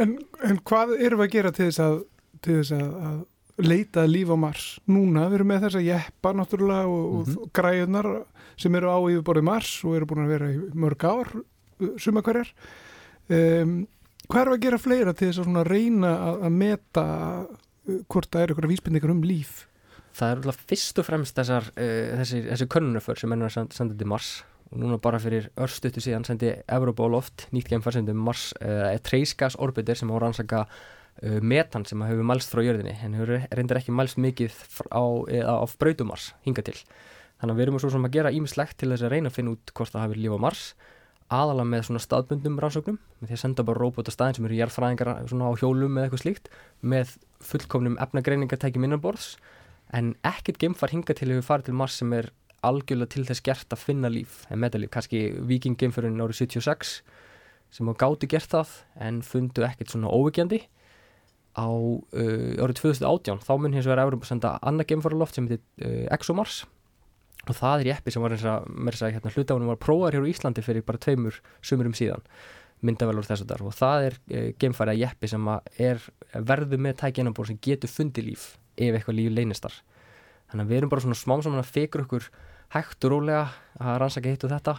En, en hvað erum við að gera til þess að, til þess að, að leita að líf á Mars? Núna, við erum með þessa jeppa náttúrulega og, mm Mhm. og græðunar sem eru á yfirborði Mars og eru búin að vera í mörg ár, suma hverjar. Um, hvað erum við að gera fleira til þess að reyna að, að meta uh, hvort það er eitthvað vísbendingar um líf? Það er alltaf fyrst og fremst þessar, uh, þessi, þessi könnunaför sem að senda, senda til Mars og núna bara fyrir örstuttu síðan sendi Evropa á loft nýtt geimfar sem Mars uh, Trace Gas Orbiter sem á að rannsaka uh, metan sem hefur mælst frá jörðinni. En hefur reyndar ekki mælst mikið á, eða á brautumars hinga til. Þannig að við erum svo sem að gera ímislegt til þess að reyna að finna út hvort það hafi líf á Mars aðalega með svona staðbundum rannsóknum með því að senda bara róbóta staðin sem eru jarðfræðingar svona á hjólum eða eitthvað slíkt með fullkomnum efnagreiningartækjum innanborðs en ekkert geimfar hinga til hefur farið til Mars sem er algjörlega til þess gert að finna líf. En metalíf, kannski Viking geimförun árið 76 sem á gáti gert það en fundu ekkert svona óvíkjandi á uh, árið 2018 þá mun hins vegar Európa senda annað geimfaraloft sem heitir uh, ExoMars. Og það er jeppi sem var eins að, mér segja hérna hlutáðunum var prófaður hér á Íslandi fyrir bara tveimur sumurum síðan myndavelur þess að þar og það er uh, geimfæri að jeppi sem að er verðu með tæki innanbúr sem getur fundið líf ef eitthvað líf leynistar þannig að við erum bara svona smám saman að fekur okkur hægt og rólega að rannsaka hitt og þetta.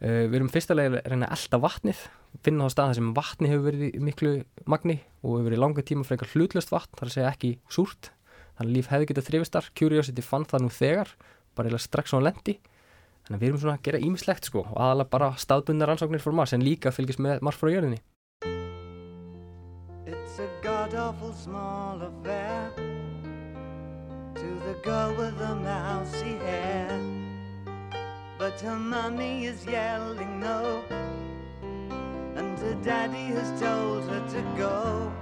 Uh, við erum fyrstulega að reyna að elda vatnið finna á staða sem vatni hefur verið miklu magni og hefur verið í langa tíma frekar hlutlöst vatn, þar að segja ekki súrt. Þannig að líf hefði getað þrifistar, Curiosity fann það nú þegar, bara eiginlega strax á lendi. Þannig að við erum svona að gera ímislegt sko og aðalega bara staðbundna rannsóknir frá Mars en líka fylgjast með Mars frá jörðinni. It's a god awful small affair to the girl with the mousy hair. But her mummy is yelling no, and her daddy has told her to go.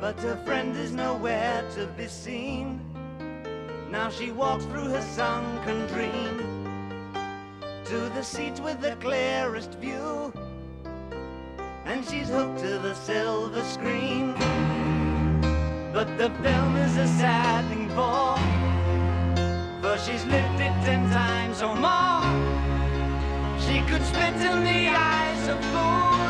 But her friend is nowhere to be seen. Now she walks through her sunken dream to the seat with the clearest view and she's hooked to the silver screen. But the film is a sad thing she's lived it ten times or more. She could spit in the eyes of fools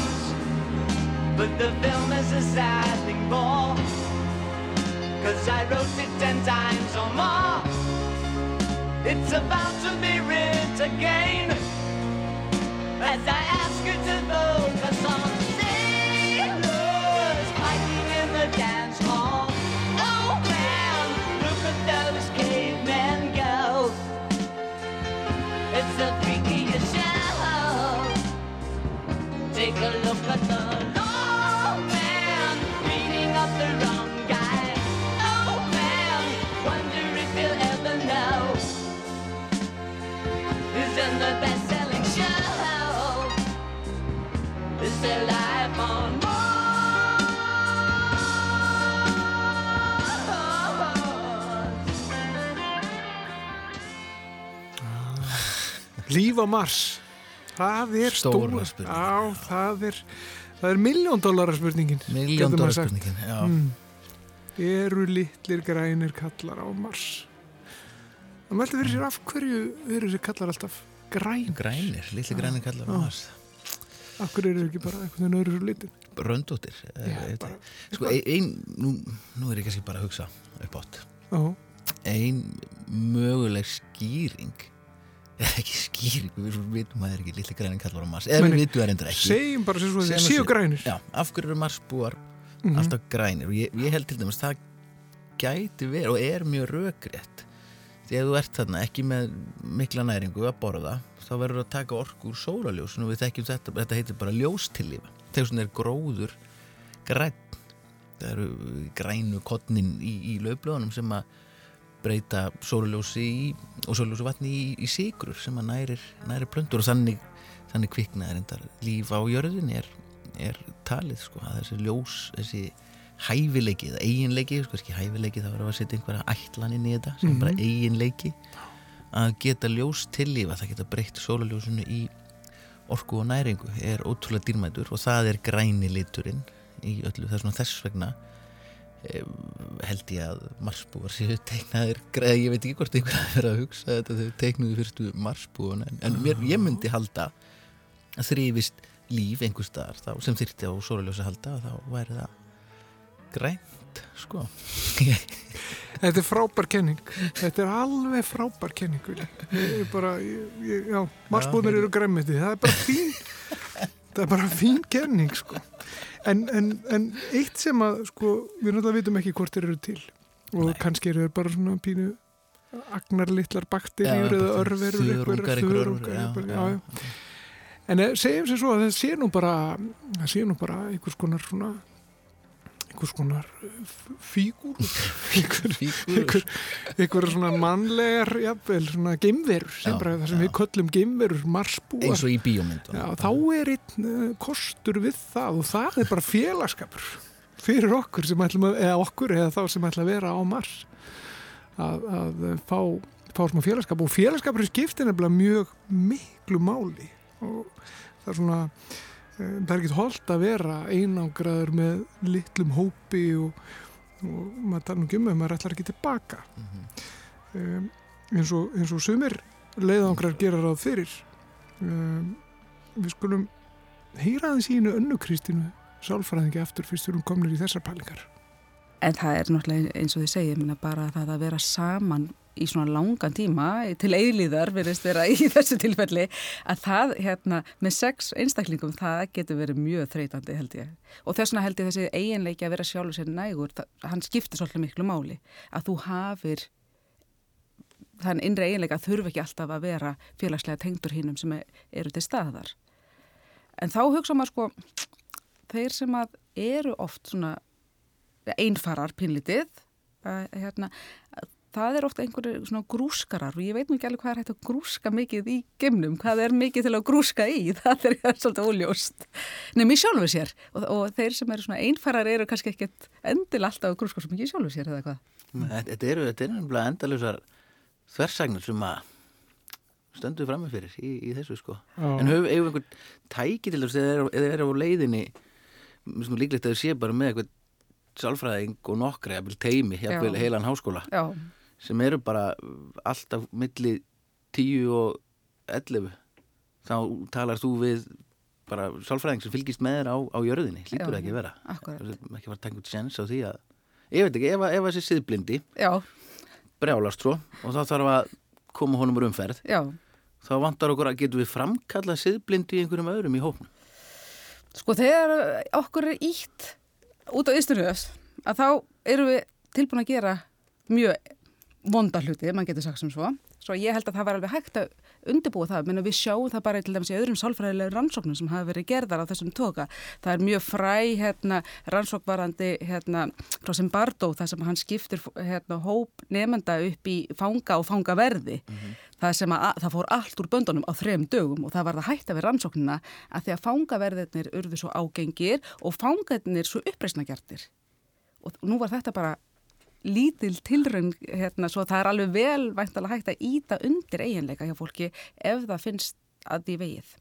But the film is a sad thing for, cause I wrote it ten times or more. It's about to be writ again, as I ask you to focus on sailors fighting in the dance hall. Oh man, look at those cavemen go. It's the Á Mars, það er Stóra stóra. Já, það er, er miljón dólarar spurningin. Miljón getur maður dólar sagt. spurningin. Mm. Eru litlir grænir kallar á Mars? Það mælti fyrir sér af hverju eru þessi kallar alltaf græn? Grænir, litli grænir kallar á Já. Mars. Af hverju eru ekki bara eitthvað þennan öðru svo litin? Röndóttir. Bara- Sko, ein, nú, nú er ég kannski bara að hugsa upp átt. Já. Ein möguleg skýring ekki skýring, við vitum að það er ekki litli grænir kallar á Mars, eða við vitum það reyndar ekki. Segjum bara sem svo Segjum séu grænir. Já, af hverju eru Marsbúar Mhm. alltaf grænir? Og ég, ég held til dæmis það gæti verið og er mjög rökrétt. Því að þú ert þarna ekki með mikla næringu að borða þá verður að taka orku úr sólarljósun og við þekkjum þetta, þetta heitir bara ljóstillífa þegar svona er gróður græn það eru grænu kottnin í, í löfblöðunum sem að breyta sólarljósi í, og sólarljósi vatni í, í sigrur sem að nærir, nærir plöndur og þannig, þannig kviknaðir endar líf á jörðinni er, er talið sko að þessi ljós, þessi hæfileiki eða eiginleiki, sko ekki hæfileiki þá við að setja einhverja ætlan inn í þetta sem Mhm. bara eiginleiki að geta ljós tillífa, það geta breytt sólarljósinu í orku og næringu er ótrúlega dýrmætur og það er græni liturinn í öllu, er þess vegna held ég að marsbúar séu teiknaðir, eða ég veit ekki hvort einhver að vera að hugsa þetta þau teiknuðu fyrstu marsbúan en, en mér, ég myndi halda að þrýfist líf einhver staðar þá, sem þyrfti á sólarljósi að halda þá væri það grænt sko *laughs* Þetta er frábær kenning. Þetta er alveg frábær kenning. Ég er bara, ég, ég, já, marsbúðnir eru græmiti. Það er bara fín, það er bara fín kenning, sko. En, en, en eitt sem að, sko, við náttúrulega vitum ekki hvort þeir eru til. Og kannski eru þeir bara svona pínu agnarlittlar bakteríur eða örverur. já, já. En eh, segjum sér svo að það sé nú bara, það sé nú bara einhvers konar svona, einhvers konar eh, fígúr, einhver, svona mannlegar, jafnvel, svona geimverur, sem Já, bara sem við köllum geimverur, marsbúar. eins og í bíómyndum Já, þá er einn uh, kostur við það og það er bara félagskapur fyrir okkur sem ætlum að, eða okkur eða þá sem ætlum að vera á Mars. Að, að uh, fá, fá smá félagskap og félagskapur skiptir nefnilega mjög miklu máli og það er svona það er ekkert holdt að vera einangraður með litlum hópi og, og maður tala um að maður ætlar ekki tilbaka. Um, eins, og, eins og sumir leiðangrar gera ráð fyrir. Um, við skulum heyra aðeins í hennu önnu Kristínu sálfræðingi aftur fyrst við erum komnir í þessar pælingar. En það er náttúrulega eins og þið segja, minna bara það að vera saman í svona langan tíma til eilíðar verðist vera í þessu tilfelli að það hérna með sex einstaklingum það getur verið mjög þreytandi held ég. Og þess vegna held ég þessi eiginleiki að vera sjálfur sér nægur, það, hann skiptir svolítið miklu máli að þú hafir þann innri eiginleika þurfi ekki alltaf að vera félagslega tengdur hinnum sem eru til staðar. En þá hugsa maður sko þeir sem að eru oft svona einfarar pínlítið að, hérna, það er ofta einhverju svona grúskarar og ég veit nú ekki alveg hvað er hægt að grúska mikið í gemnum, hvað er mikið til að grúska í? *laughs* Það er svolítið óljóst. Nefnum í sjálfu sér. Og, og þeir sem eru svona einfarar eru kannski ekkert endil alltaf að grúska svo mikið í sjálfu sér eða hvað? Þetta eru, þetta eru nefnilega endalusar þversagnir sem að stöndu frammi fyrir í, í þessu sko. Já. en hefur einhvern tæki til þess eða þeir eru á leiðinni? Líklegt að þau sé bara með eitthvað sálfræðing og nokkra jafnvel teimi, jafnvel Já. heilan háskóla. Já, sem eru bara alltaf milli 10 og 11 þá talar þú við bara sálfræðing sem fylgist með þér á, á jörðinni, það ekki vera? akkurat. Ekki fara að taka út sjens á því að ég veit ekki, ef, að- þessi siðblindi já, brjálast svo og þá þarf að koma honum úr umferð já. þá vantar okkur að getum við framkallað siðblindi í einhverjum öðrum í hópnum? Sko þegar okkur er ítt út á Ísturhjöfs að þá erum við tilbúin að gera mjög vonda hluti, mann getur sagt sem svo. Svo ég held að það var alveg hægt að undirbúa það, menn við sjáum það bara til dæmis í öðrum sálfræðilega rannsóknum sem hafa verið gerðar á þessum toga. Það er mjög fræ hérna, rannsókvarandi hérna, frá Simbardo þar sem hann skiptir hérna, hóp nefnda upp í fanga og fangaverði. Það sem að, það fór allt úr böndunum á þrem dögum og það var það hægt að vera rannsóknina að því að fangaverðirnir urðu svo ágengir og fangarnir svo uppreisnagjartir. Og nú var þetta bara lítil tilraun hérna svo það er alveg vel væntalega hægt að íta undir eiginleika hjá fólki ef það finnst að því vegið.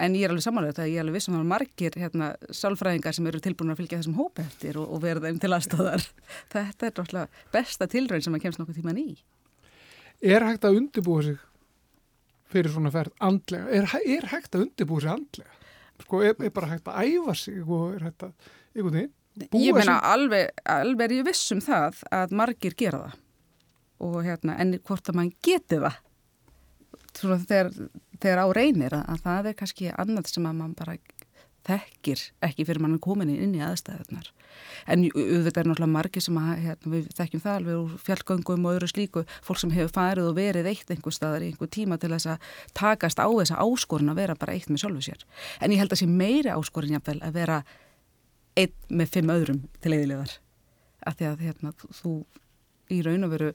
En ég er alveg samanlega þetta, ég er alveg vissum að margir hérna, sálfræðingar sem eru tilbúin að fylgja þessum hópa eftir og, og verða þeim til aðstóðar. *laughs* Þetta er náttúrulega besta tilraun sem að kemst nokkuð tíman í. Er hægt að undibúa sig fyrir svona ferð andlega? Er, er hægt að undibúa sig andlega? Sko, er, er bara hægt að æfa sig og er hægt að, einhvern veginn, Ég meina alveg, alveg er ég vissum það að margir gera það. Og hérna en hvort að mann geti það? Svona þegar, þegar á reynir að, að það er kannski annað sem að mann bara þekkir ekki fyrir mann komin inn í aðstæðunar en auðvitað er náttúrulega margir sem að hérna, við þekkjum það alveg úr fjallgöngum og öðru slíku. Fólk sem hefur farið og verið eitt einhver staðar í einhver tíma til þess að takast á þessa áskorun að vera bara eitt með sjálfu sér. En ég held að sé meiri áskorun jáfnvel að vera einn með fimm öðrum til eðilegar af því að hérna, þú í raun og veru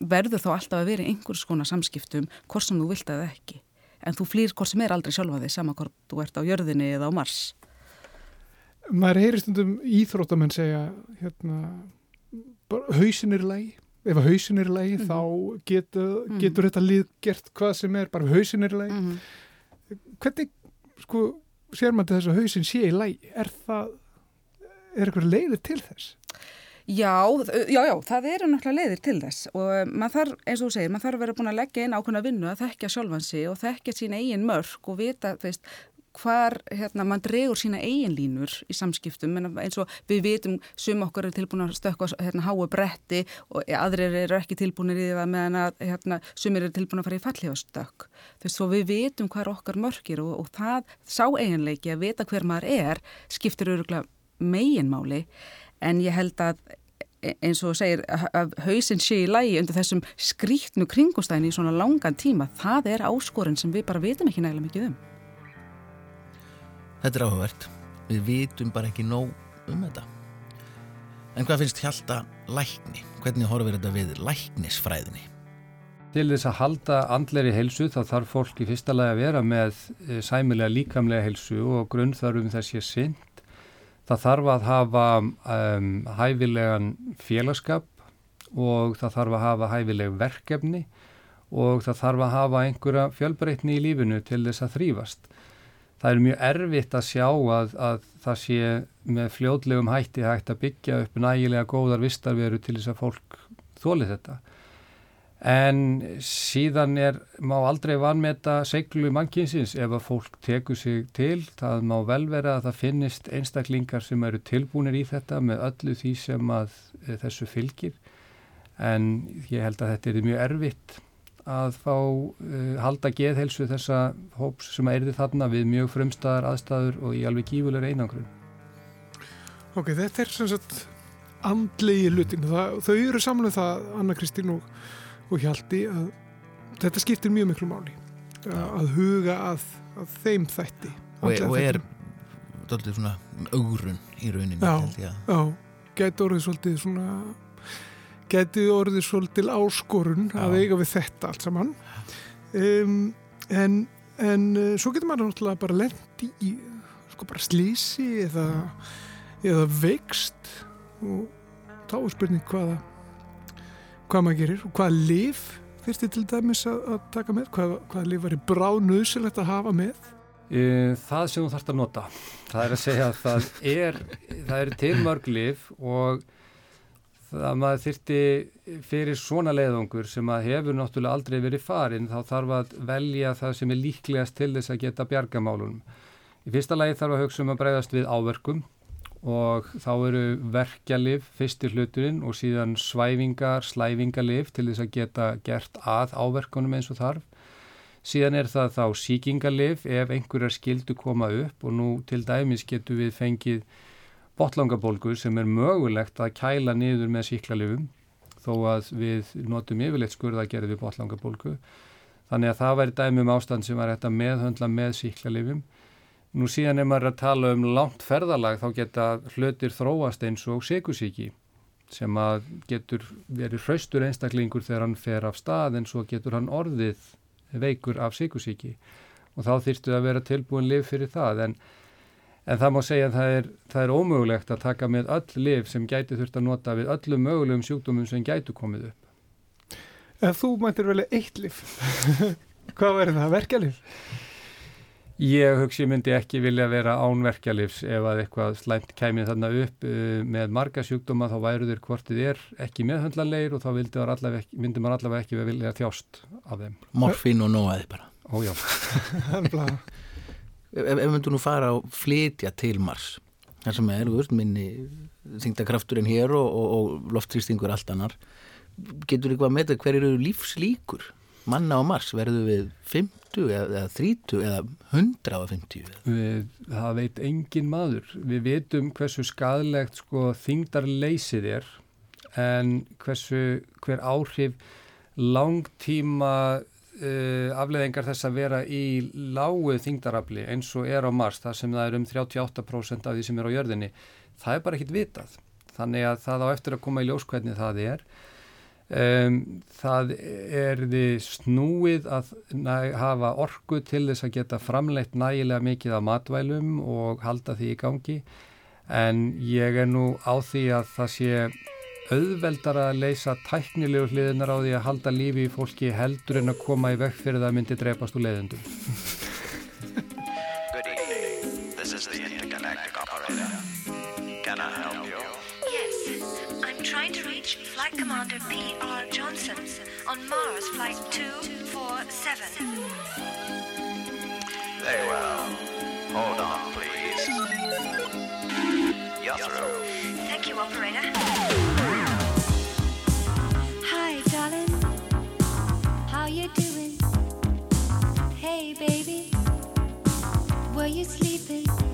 verður þá alltaf að vera í einhvers konar samskiptum hvort sem þú vilt að ekki. En þú flýr hvort sem er aldrei sjálfa þig sama hvort þú ert á jörðinni eða á mars. Maður heyri stundum íþróttamenn segja hérna hausin er í lagi. Ef hausin er í lagi mm þá getur, mhm. getur mm -hmm. þetta lið gert hvað sem er bara hausin er í lagi. Mm hvernig sko sér maður þess að hausin sé í lagi? Er það er eitthvað leiðir til þess? Já, já, já, það eru náttúrulega leiðir til þess og eh, maður þarf, eins og þú segir, maður þarf að vera búin að leggja inn ákveðna vinnu að þekkja sjálfansi og þekkja sín eigin mörg og vita, þú veist, hvar, hérna, mann dregur sína eigin línur í samskiptum, en eins og við vitum sum okkur er tilbúin að stökka hérna háu bretti og aðrir eru ekki tilbúinir í það meðan að, hérna, sumir eru tilbúin að fara í fallífastökk. Þú veist, svo við vitum hvar okkar mörgir og, og það sá eiginleiki að vita hver maður er skiptir öruglega meginmáli en ég held að e, eins og segir að hausin sé í lægi undir þessum skrítnu kringustæðin í svona langan tíma, það er áskorun sem við bara vitum ekki nægilega mikið um. Þetta er áhugavert. Við vitum bara ekki nóg um þetta. En hvað finnst hjálta lækni? Hvernig horfir þetta við læknisfræðinni? Til þess að halda andleiri helsu þá þarf fólk í fyrsta lagi að vera með e, sæmilega líkamlega helsu og grunnþarfum þess ég sinn Það þarf að hafa um, hæfilegan félagskap og það þarf að hafa hæfileg verkefni og það þarf að hafa einhverja fjölbreytni í lífinu til þess að þrýfast. Það er mjög erfitt að sjá að, að það sé með fljóðlegum hætti hægt að byggja upp nægilega góðar vistarveru til þess að fólk þóli þetta en síðan er, má aldrei vanmeta seglu mannkynsins. Ef að fólk tekur sig til, það má vel vera að það finnist einstaklingar sem eru tilbúinir í þetta með öllu því sem að e, þessu fylgir. En ég held að þetta er mjög erfitt að fá uh, halda geðhelsu þessa hóps sem erði þarna við mjög frumstæðar aðstæður og í alveg gífulegur einangrun Ok, þetta er sem sagt andlegi lutin, þau eru samluð um það Anna Kristín og og hjaldi að þetta skiptir mjög miklu máli að huga að, að þeim þætti og, og er doldið svona augrun í rauninni já, já, gæti orðið svolítið svona gæti orðið svolítið áskorun já. að eiga við þetta allt saman. Um, en en uh, svo getur maður náttúrulega bara lendi í sko bara slísi eða, eða veikst. Og þá er spurning hvaða hvað maður gerir og hvaða liv þurfti til dæmis að, taka með hvaða, hvaða liv var í bránuðsilegt að hafa með? Það sem þú þarfst að nota. Það er að segja að það er það eru til mörg liv og það maður þurfti fyrir svona leiðungur sem að hefur náttúrulega aldrei verið farin þá þarf að velja það sem er líklegast til þess að geta bjargamálunum í fyrsta lagi þarf að hugsa um að breyðast við áverkum og þá eru verkjalif fyrstir hluturinn og síðan svæfingar, slæfingalif til þess að geta gert að áverkunum eins og þarf. Síðan er það þá síkingalif ef einhverjar skildu koma upp og nú til dæmis getur við fengið botlangabólgu sem er mögulegt að kæla niður með síklarlifum þó að við notum yfirleitt skurða að gera við botlangabólgu. Þannig að það væri dæmi um ástand sem var hægt að meðhöndla með síklarlifum Nú síðan ef maður er að tala um langt ferðalag þá geta hlutir þróast eins og sigusíki sem að getur verið hraustur einstaklingur þegar hann fer af stað en svo getur hann orðið veikur af sigusíki og þá þýrstu að vera tilbúin liv fyrir það en, en það má segja að það er, það er ómögulegt að taka með öll liv sem gæti þurft að nota við öllum mögulegum sjúkdómum sem gætu komið upp. En þú mættir velja eitt lif. *laughs* Hvað verður það? Verkjalif? Ég hugsi myndi ekki vilja vera ánverkjalifs ef að eitthvað slæmt kæmið þarna upp uh, með marga sjúkdóma þá væru þeir hvortið er ekki meðhundlanleir og þá allavega ekki, myndi maður allavega ekki vilja þjást af þeim. Morfín og nóaði bara. Ójá. *laughs* ef, ef myndu nú fara og flytja til Mars, þar sem er veist, minni þingdakrafturinn hér og, og, og loftrýstingur allt annar, getur ykkur að meta hver eru lífslíkur? Manna á Mars verðu við 50 eða 30 eða 150? Við, það veit engin maður. Við veitum hversu skadlegt sko, þingdarleysið er en hversu, hver áhrif langtíma uh, afleðingar þess að vera í lágu þingdarafli eins og er á Mars, það sem það er um 38% af því sem er á jörðinni, það er bara ekkit vitað. Þannig að það á eftir að koma í ljós hvernig það er Um, það er því snúið að hafa orku til þess að geta framleitt nægilega mikið af matvælum og halda því í gangi. En ég er nú á því að það sé auðveldar að leysa tæknilegu hliðinar á því að halda lífi í fólki heldur en að koma í vekk fyrir það að myndi drepast úr leiðundum Commander P.R. Johnson on Mars Flight 247. Very well. Hold on, please. You're through. Thank you, operator. Hi, darling. How you doing? Hey, baby. Were you sleeping?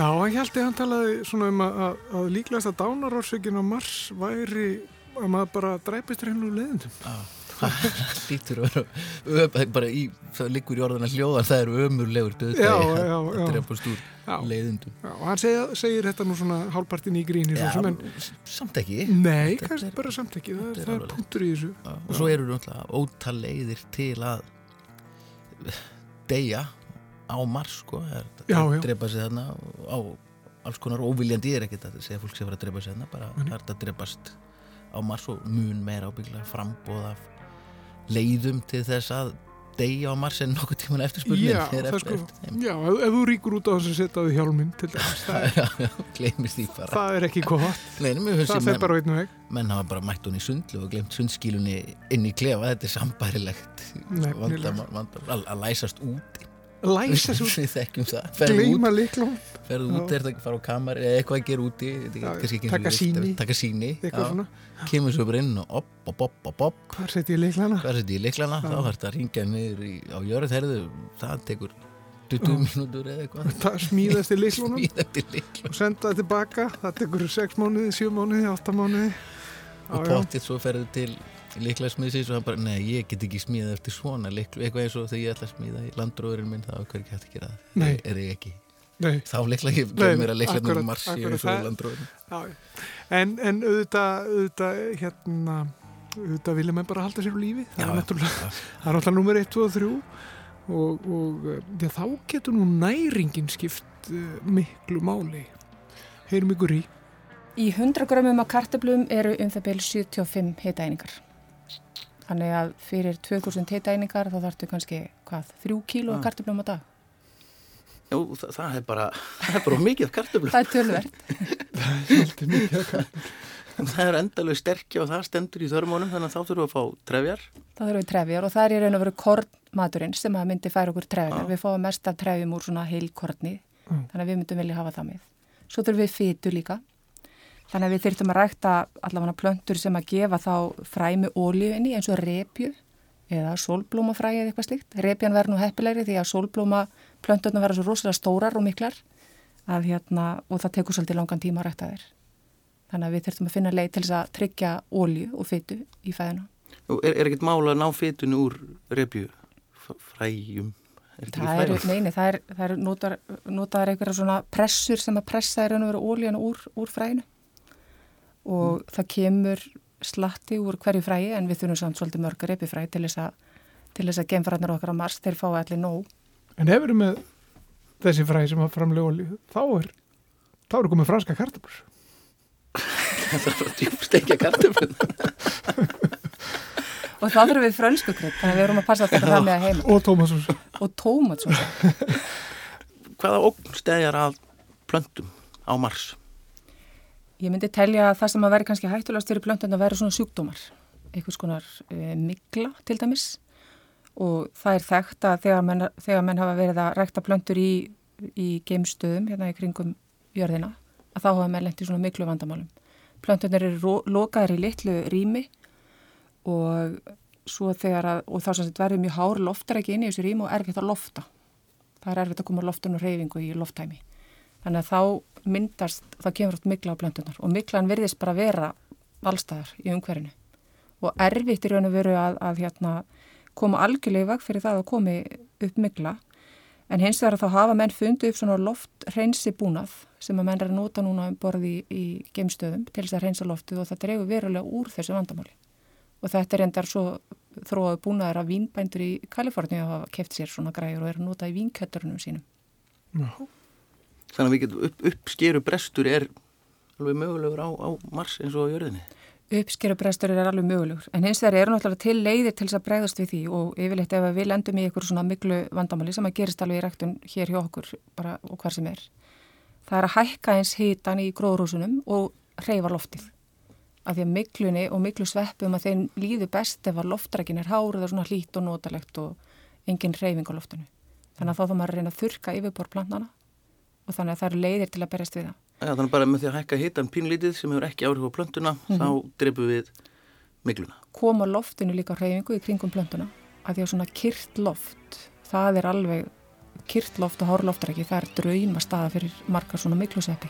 Hann held ég hann talaði svona um að, að, að líklegast að dánarórsökin á Mars væri að maður bara dræpist reynu leiðindum. *laughs* lítur að vera bara í, það liggur í orðan að hljóðan það eru ömurlegur Já, já, döðdægi já. að drefast úr Já. leiðindum. Já, og hann segja, segir þetta nú svona hálpartin í gríni Já, sem, en samt ekki. Nei, kannski er- bara samt ekki. það, er það er alveg- punktur í þessu. Já, og svo eru náttúrulega ótal leiðir til að deyja á Mars sko, það er drepa sig þarna á alls konar óviljandi er ekkert að segja fólk að fara að drepa sig þarna bara það er að drepast á Mars og mun meira ábygglega frambóð af leiðum til þess að deyja á Mars en nokkuð tíman eftir spurning Já, það sko, já, ef, ef þú ríkur út á þess að setja á því hjálminn til dæmis, *laughs* það, það er ekki gott. Nei, það sem fer bara á einu veg. menn hafa bara mætt hún í sundlu og glemt sundskílunni inn í klefa þetta er sambærilegt Nefnilega. vandamál, vandamál, að, læsast út læsa svo, *laughs* við þekkjum það. Gleyma út, líklum ferðu út er það að fara á kamar eða eitthvað að gera úti taka sýni. taka síni eitthvað já, svona, kemur svo bara inn og op, op, op, op, op hvað setja ég líklana hvað þetta í liklana, þá þarf þetta að ringja niður í, á jörð, herðu, það tekur 20 mínútur eða eitthvað. *laughs* Það smíðast í likla og senda það tilbaka, það tekur 6 mánuði, 7 mánuði, 8 mánuði. Og pottið svo ferðu til liklasmiðsins og hann bara, nei, ég get ekki smíðað eftir svona liklu, eitthvað eins og þegar ég ætla að smíða í landróðurinn minn, þá er hverju hægt að gera það? Nei. er ég ekki, Nei, þá likla ég Nei, mér að akkurat, nú marsi eins og í það- landróðurinn en, en auðvitað, auðvitað hérna auðvitað vilja menn bara halda sér úr lífi. Það Já, er náttúrulega, það er náttúrulega nummer 1, 2 og 3 og, og já, þá getur nú næringin skipt uh, miklu máli. Heyrum ykkur í. Í 100 grömmum af kartöblum eru um það byrju 75 hitaeiningar. Þannig að fyrir 2000 hitaeiningar þá þarftu kannski, hvað, 3 kíló Ah. kartöblum á dag. Jú, það, það er bara, það er bara mikið kartöflum *laughs* Það er tölverð. Svolítið mikið að kalla. *laughs* það er endalega sterkja og það stendur í þörmónum þannig að þá þurfum við að fá trefjar Það þurfum við trefjar og það er í raun og veru kornmaturinn sem að myndi færa okkur trefjar. Já. Við fáum mest af trefjum úr svona heilkorni, Mm. þannig að við myndum vilja hafa það með. Svo þurfum við fytu líka. Þannig að við þyrftum að rækta allavega plöntur sem að gefa þá fræmi ólíu inni eins og repju eða sólblómafræði eða eitthvað slíkt. Repjan verður nú heppilegri því að sólblóma plönturna verður svo rosalega stórar og miklar að hérna, og það tekur svolítið langan tíma að rækta þér. Þannig að við þurftum að finna leið til þess að tryggja ólíu og fytu í fæðina. er, er ekkert mála að ná fytunu úr repju fræjum Er Það eru, neini, það er, eru notar, notaðar einhverja svona pressur sem að pressa er að vera ólíðan úr, úr fræinu og það kemur slatti úr hverju fræi en við þurfum samt svolítið mörg repifræi til þess að til þess að gemfræðnar okkar á Mars, þeir fái allir nóg. En hefur með þessi fræði sem að framlega olíu, þá er þá eru komið franska kartabur. Það er bara djúbstekja kartöflum Og þá þurfum við frönsku krydd, þannig að við erum að passa að taka það með að heima. Og Tómasús. Og tómatsósa. Hvaða ógn stæðjar að plöntum á Mars? Ég myndi telja að það sem að veri kannski hættulegast fyrir plöntun að vera svona sjúkdómar, einhvers konar e, mikla til dæmis og það er þekkt að þegar menn, þegar menn hafa verið að rækta plöntur í, í geimstöðum hérna í kringum jörðina að þá hafa menn lent í svona miklu vandamálum. Plöntunir eru lokaðar í litlu rými og að, og þá verður mjög hár loftar ekki inn í þessu rými og erfitt að lofta. Það er erfitt að koma loftun og reyfingu í lofttæmi. Þannig að þá myndast, það kemur oft mikla á blöndunar og miklan virðist bara vera allstæðar í umhverfinu og erfitt í raun og veru að, að hérna, koma algjörlega í vag fyrir það að komi upp mikla en hins vegar þá hafa menn fundið upp svona loftreinsi búnað sem að menn er að nota núna um borði í, í geimstöðum til þess að reynsa loftið og það dregur verulega úr þessu vandamáli og þetta er endar svo þróaðu búnaður að vínbændur í Kaliforníu hafa keft sér svona græður og er að nota í vínkjötturunum sínum. Já. Þannig að við getum upp, uppskeru brestur er alveg mögulegur á, á Mars eins og á jörðinni. uppskerubrestur er alveg mögulegur. En hins vegar eru náttúrulega til leiðir til þess að bregðast við því og yfirleitt ef við lendum í einhver svona miklu vandamáli sem að gerist alveg í rektun hér hjá okkur bara og hvar sem er. Það er að hækka eins hitan í gróðrúsunum og hreyfa loftið. Af því að miklunni og miklu sveppum að þeim líður best ef að loftrækin er hár eða svona hlít og notalegt og engin hreyfing á loftinu. Þannig að þá þá maður að reyna að þurka yfirbor plantana og þannig að það eru leiðir til að berjast við það Já, þannig bara með því að hækka hitan pínlítið sem hefur ekki áhrif á plöntuna, Mhm. þá dreipum við mikluna. koma loftinu líka hreyfingu í kringum plöntuna að því að svona kyrt loft það er alveg kirtloft og hárloftræki það er drauma staða fyrir margar svona mikluseppi.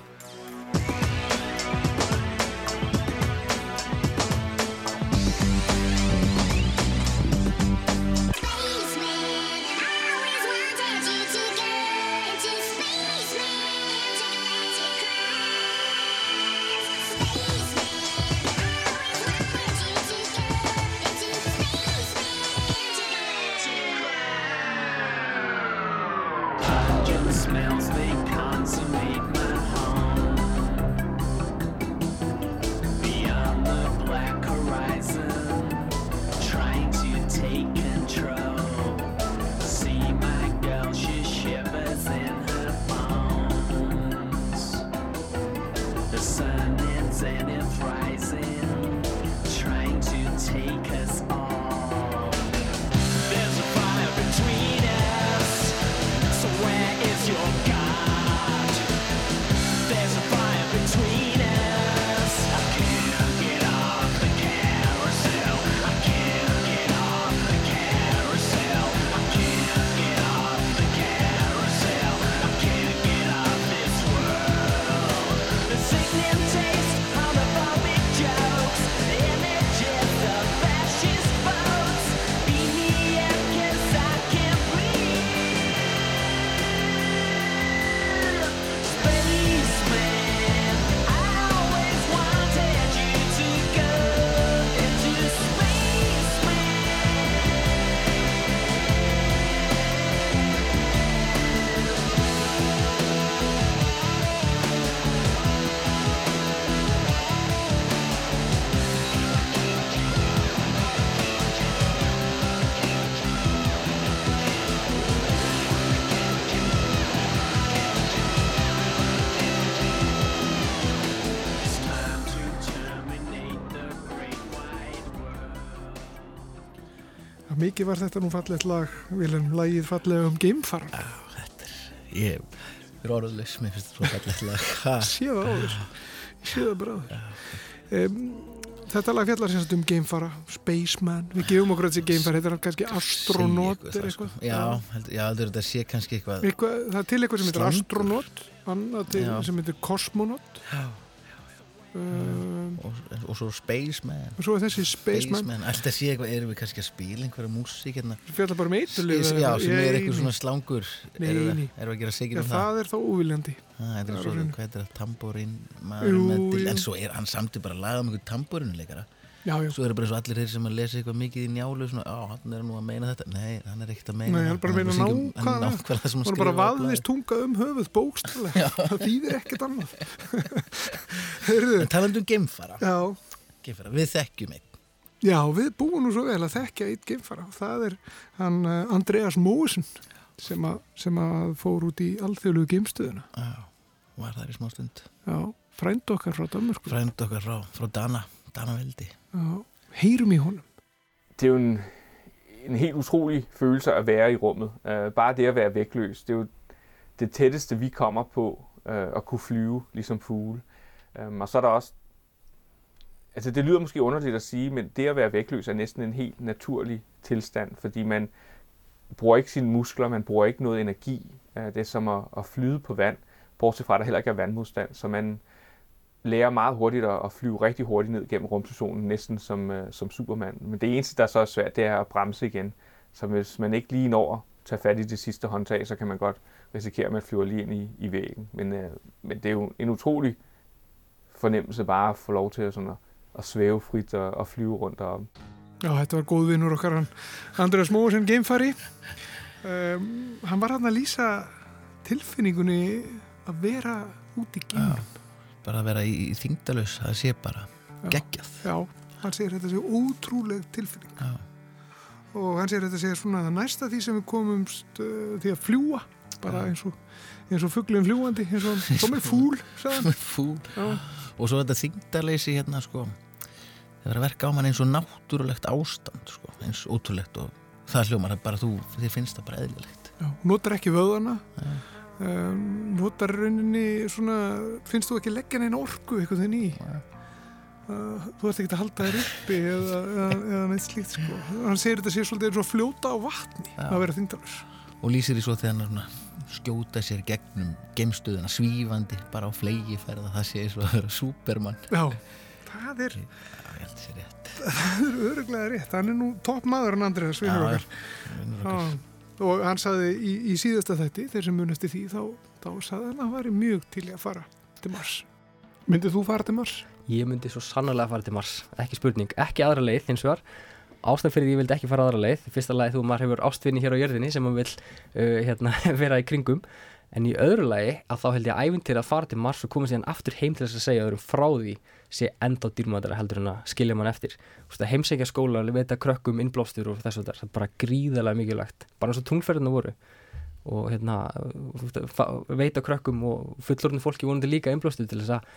Mikið var þetta nú fallegt lag, Vilhelm, lagið fallega um geimfaran. Ég er orðulegs, mér finnst þetta svo fallegt lag *laughs* það áður, ég séð það bara áður. Um, þetta lag fjallar sem sagt um geimfara, Spaceman, við gefum okkur þessi geimfara, þetta er hann kannski er eitthvað, eitthvað. sko. Já, held, já, heldur þetta sé kannski eitthvað Eitthvað, það er til eitthvað sem heitir astronaut, annað til Já. sem heitir kosmonaut. Já. Um, og, og svo Spaceman og svo er þessi Spaceman, Alltaf sé eitthvað, erum við kannski að spila einhverja músík hérna fjallar bara um eiturlif. Já, sem er eitthvað svona slangur Erum við, erum við að gera sigin Já, um það? það er þá óviljandi. Er er hvað heitir það, með jú. en svo er hann samt bara að laga um einhver tambórinuleikara Já, já. svo er bara og allir þeir sem að lesa eitthvað mikið í njálu svona, á, hann er nú að meina þetta nei, hann er ekkert að meina það. hann er bara að meina syngjum- hann nákvæmlega. nákvæmlega hann er bara vaðist tunga um höfuð bókstæðlega. *laughs* Það þýðir ekkert annað. *laughs* En talandi um geimfara, já, geimfara við þekkjum einn já, við búum nú svo vel að þekkja eitt geimfara. Það er hann uh, Andreas Mósen sem, sem að fór út í alþjóðlugu geimstöðuna. Já, var það í smá stund Já, frænd okkar frá Danmörku. frænd okkar frá, frá Dana Danaveldi og heyrum í honum. det er jo en, en helt utrolig følelse at være i rummet. Uh, bare det at være vægtløs, det er jo det tætteste, vi kommer på uh, at kunne flyve, ligesom fugle. Um, og så er der også, altså det lyder måske underligt at sige, men det at være vægtløs er næsten en helt naturlig tilstand, fordi man bruger ikke sine muskler, man bruger ikke noget energi. Uh, det er som at, at flyde på vand, bortset fra at der heller ikke er vandmodstand, så man lærer meget hurtigt at, at flyve rigtig hurtigt ned gennem rumstationen, næsten som, øh, som Superman. Men det eneste, der så er svært, det er at bremse igen. Så hvis man ikke lige når at tage fat i det sidste håndtag, så kan man godt risikere, at man flyver lige ind i, i væggen. Men, øh, men det er jo en utrolig fornemmelse bare at få lov til at, sådan at, at svæve frit og, og flyve rundt deroppe. Já, þetta var góð vinnur okkar hann Andreas Mósen geimfari. Um, hann var hann að lýsa tilfinningunni að vera út í geimnum. Bara að vera í, þingdalus það sé bara Já. geggjað. Já, hann segir þetta sé ótrúleg tilfinning. Já. Og hann segir þetta sé svona það næsta því sem við komumst uh, því að fljúa, bara eins og, eins og fugglinn fljúandi, eins og kom er fúl, fúl Já. og svo þetta þingdaleysi hérna sko. Það er að verka á mann eins og náttúrulegt ástand sko, eins ótrúlegt og það hljómar bara þú, þér finnst það bara eðlilegt. Já, notar ekki vöðana, um, notar rauninni svona, finnst þú ekki leggja neina orku eitthvað þinn í? Uh, þú ert ekki að halda þér uppi eða, eða, eða neitt slíkt sko. Hann segir þetta sé svolítið eins og fljóta á vatni Já. að vera þingdalus. og lýsir í svo þegar hann svona skjóta sér gegnum geimstöðuna svífandi bara á flegi ferða það sé og að vera Superman Já, *laughs* það er *laughs* það er öruglega rétt, hann er nú topp maður en Andriðas vinnur Já, okkar og hann saði í, í síðasta þætti þeir sem munast í því þá, þá saði hann að hann væri mjög til að fara til Mars Myndið þú fara til Mars? Ég myndi svo sannlega fara til Mars, ekki spurning, ekki aðra leið hins vegar. Ástæðan fyrir því ég vildi ekki fara aðra leið, fyrsta lagi þú maður hefur ástvinni hér á jörðinni sem maður vil uh, hérna, *laughs* vera í kringum, en í öðru lagi að þá held ég ævintir að fara til Mars og koma síðan aftur heim til þess að segja öðrum frá því sé enda á dýrmætara heldur en að skilja mann eftir. Að heimsækja skóla, veita krökkum, innblástur og þessu þar, það er bara gríðarlega mikilvægt, bara eins og tungferðina voru og hérna veita krökkum og fullorðin fólki vonandi líka innblástur til þess að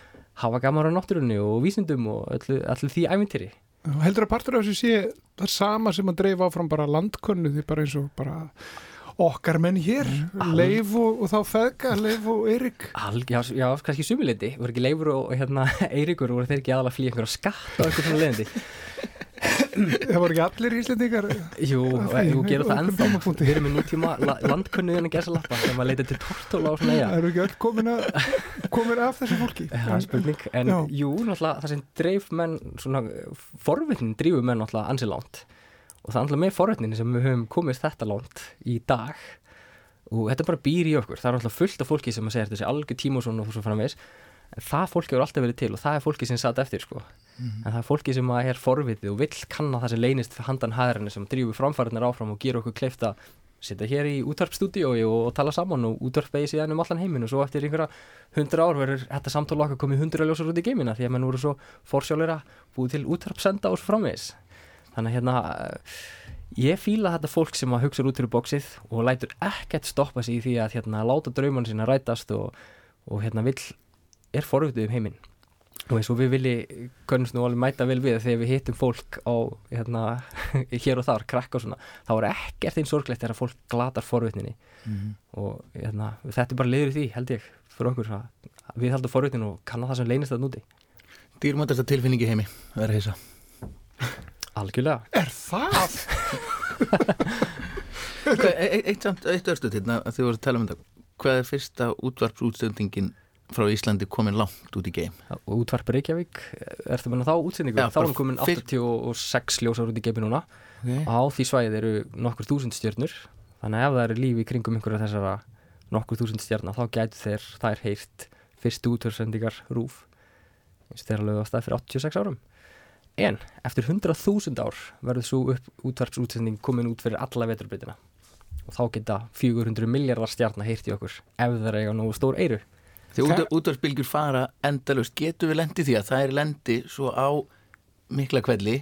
hafa gaman á náttúrunni og vísindum og öllu, öllu því ævintýri. Og heldur að partur af þessu sé það sama sem að dreifa áfram bara landkönnu því bara eins og bara okkar menn hér, al- Leif og, og þá Feðga, Leif og Eirik Alg, já, já, kannski sumuleiti, voru ekki Leifur og hérna, *laughs* Eiríkur, voru þeir ekki aðalega að flýja einhverja skatt og eitthvað svona leiðindi. *laughs* það voru ekki allir íslendingar? Jú, þú gerir það ennþá. Við erum með nútíma la, landkönnuðin að gesa lappa þegar maður leitir til tortóla og svona það eru ekki öll komin, að, komin af þessu fólki. Það er spurning, en Já. jú, náttúrulega það sem dreif menn, svona forvitnin drífur menn náttúrulega ansi langt og það er náttúrulega með forvitnin sem við höfum komist þetta langt í dag. Og þetta bara býr í okkur, það er náttúrulega fullt af fólki sem að segja þessi algjör tíma og svona og svo framvegis. En það fólki hefur alltaf verið til og það er fólki sem satt eftir sko, en það er fólki sem að er forvitið og vill kanna það sem leynist handan hæðarinn sem drífur framfæriðnar áfram og gera okkur kleift að sitja hér í útvarpstúdíói og tala saman og útvarpegi síðan um allan heiminn. Og svo eftir einhverja hundra ár verður þetta samtala okkar komið hundra ljósar út í geimina því að menn voru svo forsjálfur að búið til útvarpsenda og svo framvegis þannig að hérna eh, ég fíla þetta fólk sem að hugsa út fyrir bóksið og lætur ekkert stoppa sig í því að hérna láta drauman sína rætast og, og hérna vill er forvitið um heiminn. Og eins og við vilji könnumst nú alveg mæta vel við þegar við hittum fólk á hérna, *laughs* hér og þar, krakka og svona þá er ekkert einn sorglegt þegar fólk glatar forvitninni. Mhm. og hérna, þetta er bara leiður í því held ég fyrir okkur að við heldum forvitin og kannan það sem leynist það núti Dýrmættasta tilfinningi heimi, verður heisa algjörlega Er það? *laughs* E- e- Eitt samt, eitt örstu til að þið voru að tala um þetta Hvað er fyrsta útvarpsútsendingin frá Íslandi komin langt út í geim? útvarp Reykjavík, ertu menna þá útsendingu Já, þá er hún komin fyrr- 86 ljósar út í geimi núna Okay. á því svæðið eru nokkur þúsund stjörnur þannig að ef það eru lífi í kringum einhverja þessara nokkur þúsund stjörna þá gætu þeir þær heyrt fyrstu útvarsendingar rúf eins og þeirra lögðu á stað fyrir 86 árum en eftir 100.000 ár verður svo upp útvarpsútsending komin út fyrir alla veturbreytina og þá geta 400 miljardar stjarnar heyrt í okkur ef þeir eiga nógu stór eyru. Þegar út, útvarpsbylgjur fara endalust, getur við lendi því að það er lendi svo á mikla kvelli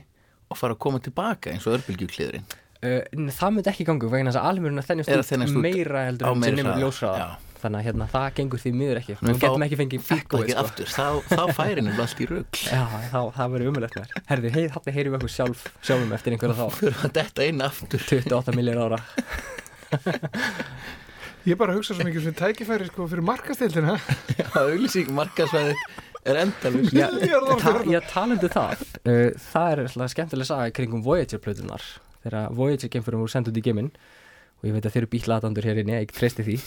og fara að koma tilbaka eins og örbylgjukliðurinn? Uh, það myndi ekki gangu vegna þess að almjörn að Er að þennjast út meira heldur en sem hraða, ljósraða já. Þannig að hérna, það gengur því miður ekki. Við getum ekki fengið feedbackið sko. aftur, þá, þá færi nefnilega allt í rugg *laughs* já, þá, það verður umulegt mér herði, hei, þarna heyrum við okkur sjálf sjálfum eftir einhverja þá. Fyrir að detta inn aftur. 28 miljard ára. *laughs* Ég bara hugsa svo mikið sem tækifæri sko fyrir markastildina *laughs* Já, auglýsing markasvæði er endalust Já, ta ég talandi það. Uh, það er alltaf skemmtilega saga kringum Voyager-plötunar þegar Voyager-geimförum voru sendt út í geiminn. Og ég veit að þeir eru bítlaðandur hér inni, ég treysti því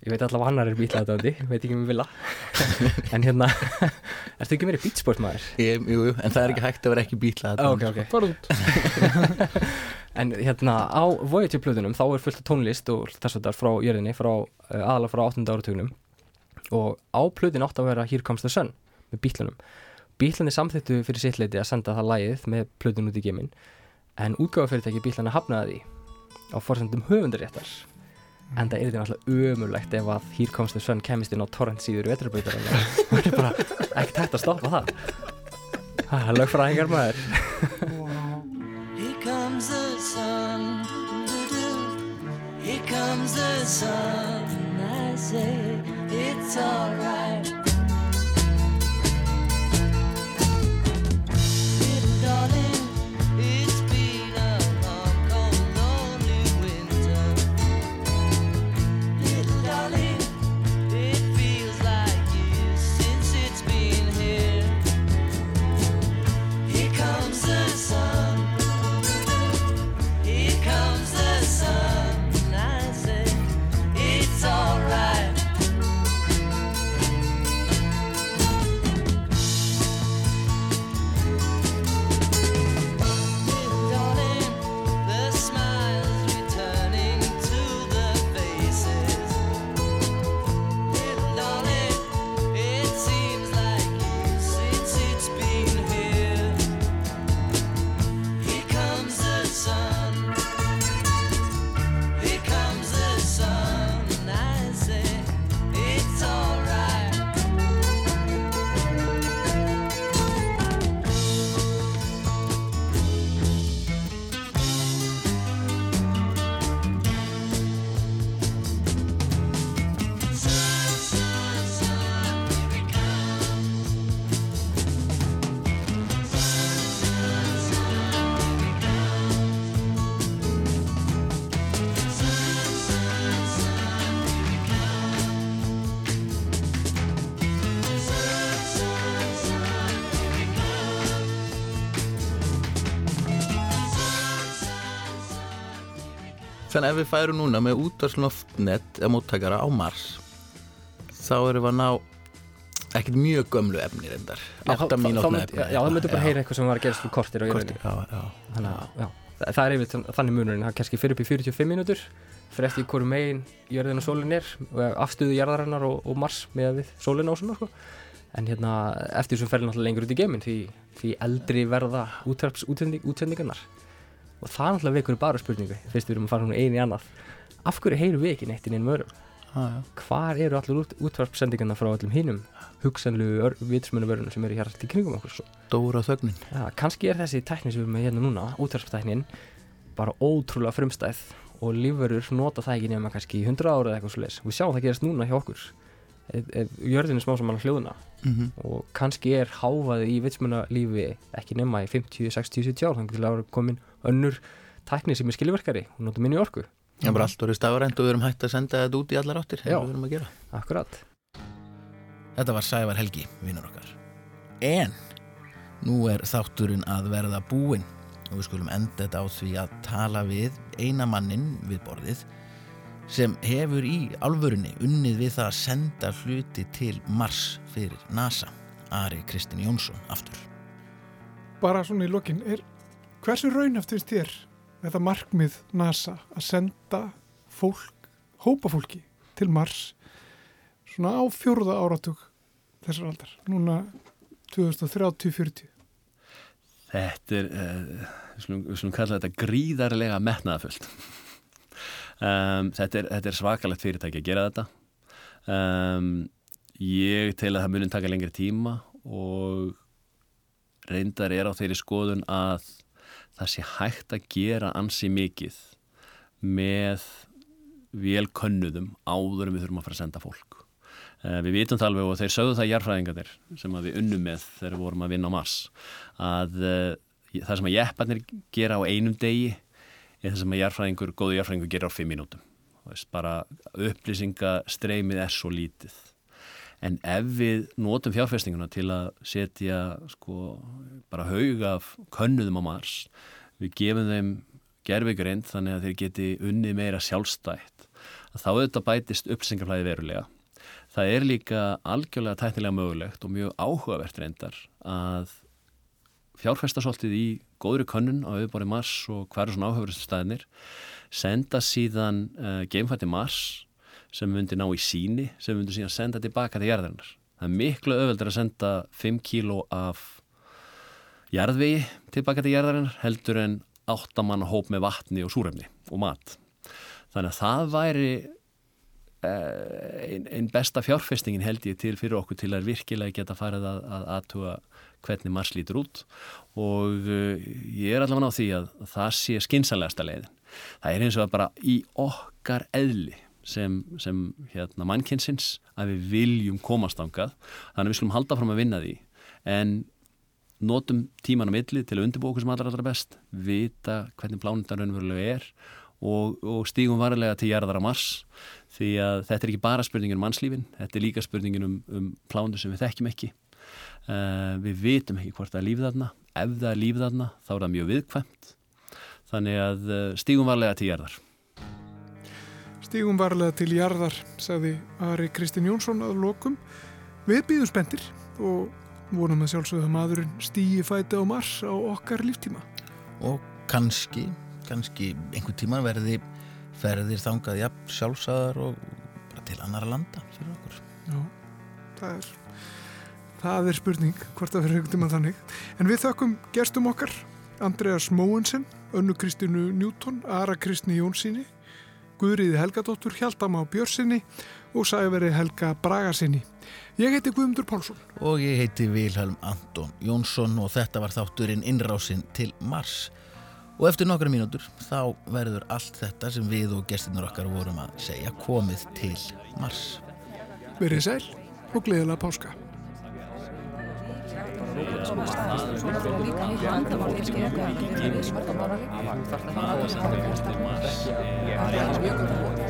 ég veit allavega annar er bítlaðandi veit ekki um vilja en hérna, *laughs* ertu ekki verið bítsportmaður? Ég, jú, jú, en það er ekki hægt að vera ekki bítla Ah, ok, ok Fara út *laughs* En hérna á Voyager-plötunum þá er fullt af tónlist og þess að það frá jörðinni, frá, uh, aðalega frá 8. áratugnum og á plötin átt að vera Here Comes the Sun með bítlunum. Bítlunni samþýttu fyrir sitt leiti að senda það lægið með plötun út í geiminn en útgáfafyrirtæki bítlunni hafnaði á forsendum höfundaréttar en það er því náttúrulega ömurlegt ef að Here Comes the Sun kemist inn á torrent síður vetrarbautar en *laughs* það er bara ekkert hægt að stoppa það. Það er lögfræðingar maður. Here comes the sun. Here comes the sun. I say it's alright. Þannig ef við færum núna með útvarsloftnet eða móttakara á Mars þá erum við að ná ekkert mjög gömlu efni reyndar. Já, þá- 8 þá- mínútna þá myndi- efni Já, það myndi bara Já. heyra eitthvað sem var að gerast fyrir kortir Korter, jörðinni já, já. Þannig að, já, það, er yfir þannig munurinn, það kannski fyrir upp í 45 mínútur. Fyrir eftir hverju megin jörðin og sólin er og afstöðu jarðarinnar og, og Mars með við sólina og svona sko. en hérna eftir þessum ferði náttúrulega lengur út í geiminn því, því eldri verða útsending, útsendingarnar og það náttúrulega vekur bara spurningu fyrst við erum að fara hún einu í annað af hverju heyrum við ekki neitt inn einum örum já. hvar eru allir út, útvarpsendingarna frá öllum hinum hugsanlu vitsmunuvörunum sem eru hér allt í kringum okkur svo. Dóra þögnin Já, kannski er þessi tækni sem við erum með hérna núna, útvarpstæknin bara ótrúlega frumstæð og lífverður nota það ekki nema kannski í 100 ára eða eitthvað leis. Við sjáum það gerast núna hjá okkur ef, ef jörðin er smá saman að hljóðuna Mhm. og kannski er háfaði í vitsmunalífi ekki nema í 50, 60, 70 ár þannig til að vera komin önnur tækni sem er skilverkari og nota minni orku. Það er bara allt orðið stafrænt og við erum hægt að senda þetta út í allar áttir Já. og við erum að gera Akkurat. Þetta var Sævar Helgi, vinnur okkar En nú er þátturinn að verða búinn og við skulum enda þetta á því að tala við eina mannin við borðið sem hefur í alvörunni unnið við það að senda hluti til Mars fyrir NASA Ari Kristinn Jónsson aftur Bara svona í lokin, er, hversu raunhaft finnst þér þetta markmið NASA að senda fólk, hópa fólki til Mars svona á fjórða áratug þessar aldar, núna 2030-40? Þetta er, uh, við skulum, við skulum kalla þetta gríðarlega metnaðafullt. *laughs* Um, þetta, þetta er svakalegt fyrirtæki að gera þetta. Um, ég tel að það munin taka lengri tíma og reyndar er á þeirri skoðun að það sé hægt að gera ansi mikið með velkönnuðum áður en við þurfum að fara að senda fólk. Uh, við vitum það alveg og þeir sögðu það jarfræðingarnir sem við unnum með þegar við vorum að vinna á Mars að uh, það sem að jepparnir gera á einum degi er það sem að jarfræðingur, góðu jarfræðingur gera á fimm mínútum. Bara upplýsingastreymið er svo lítið. En ef við notum fjárfestinguna til að setja sko bara haug af könnuðum á Mars, við gefum þeim gerfigrind þannig að þeir geti unnið meira sjálfstætt, þá auðvitað bætist upplýsingaflæði verulega. Það er líka algjörlega tæknilega mögulegt og mjög áhugavert reyndar að fjárfesta svolítið í góðri könnun á auðbori Mars og hver er svona áhugaverustu staðinir, senda síðan uh, geimfætti Mars sem myndi ná í síni, sem myndi síðan senda tilbaka til jarðarinnar. Það er miklu öðveldur að senda 5 kíló af jarðvegi tilbaka til jarðarinnar heldur en 8 manna hóp með vatni og súrefni og mat. Þannig að það væri einn ein besta fjárfestingin held ég til fyrir okkur til að virkilega geta farið að, að aðtuga hvernig Mars lítur út og uh, ég er allavega á því að það sé skinsanlegasta leiðin. Það er eins og að bara í okkar eðli sem, sem hérna, mannkynsins að við viljum komast ángað þannig að við skulum halda fram að vinna því. En notum tíman á milli til að undirbúa okkur sem allra allra best vita hvernig plánundar raunverulega er og, og stígum varlega til jarðar á Mars. Því að þetta er ekki bara spurningin um mannslífin, þetta er líka spurningin um, um plánundur sem við þekkjum ekki. Uh, við vitum ekki hvort það er lífið þarna. Ef það er lífið þarna þá er það mjög viðkvæmt. Þannig að uh, stígum varlega til jarðar Stígum varlega til jarðar, sagði Ari Kristinn Jónsson að lokum. Við býðum spendir og vonum að sjálfsögða að maðurinn stígi fæti á Mars á okkar líftíma. og kannski, kannski einhver tíma verði ferðir þangað jafn sjálfsagðar og bara til annara landa fyrir okkur. Já, það er, það er spurning hvort það verður einhvern tíma þannig. En við þökkum gerstum okkar, Andreas Móensen, Önnu Kristínu Njúton, Ara Kristni Jónssoni, Guðriði Helgadóttur, Hjaldama á Björnsinni og Sæveri Helga Bragasinni. Ég heiti Guðmundur Pálsson. Og ég heiti Vilhelm Anton Jónsson og þetta var þátturinn innrásinn til Mars. Og eftir nokkra mínútur þá verður allt þetta sem við og gestinur okkar vorum að segja komið til Mars. Verið sæl og gleðilega páska. Það er er mjög gott.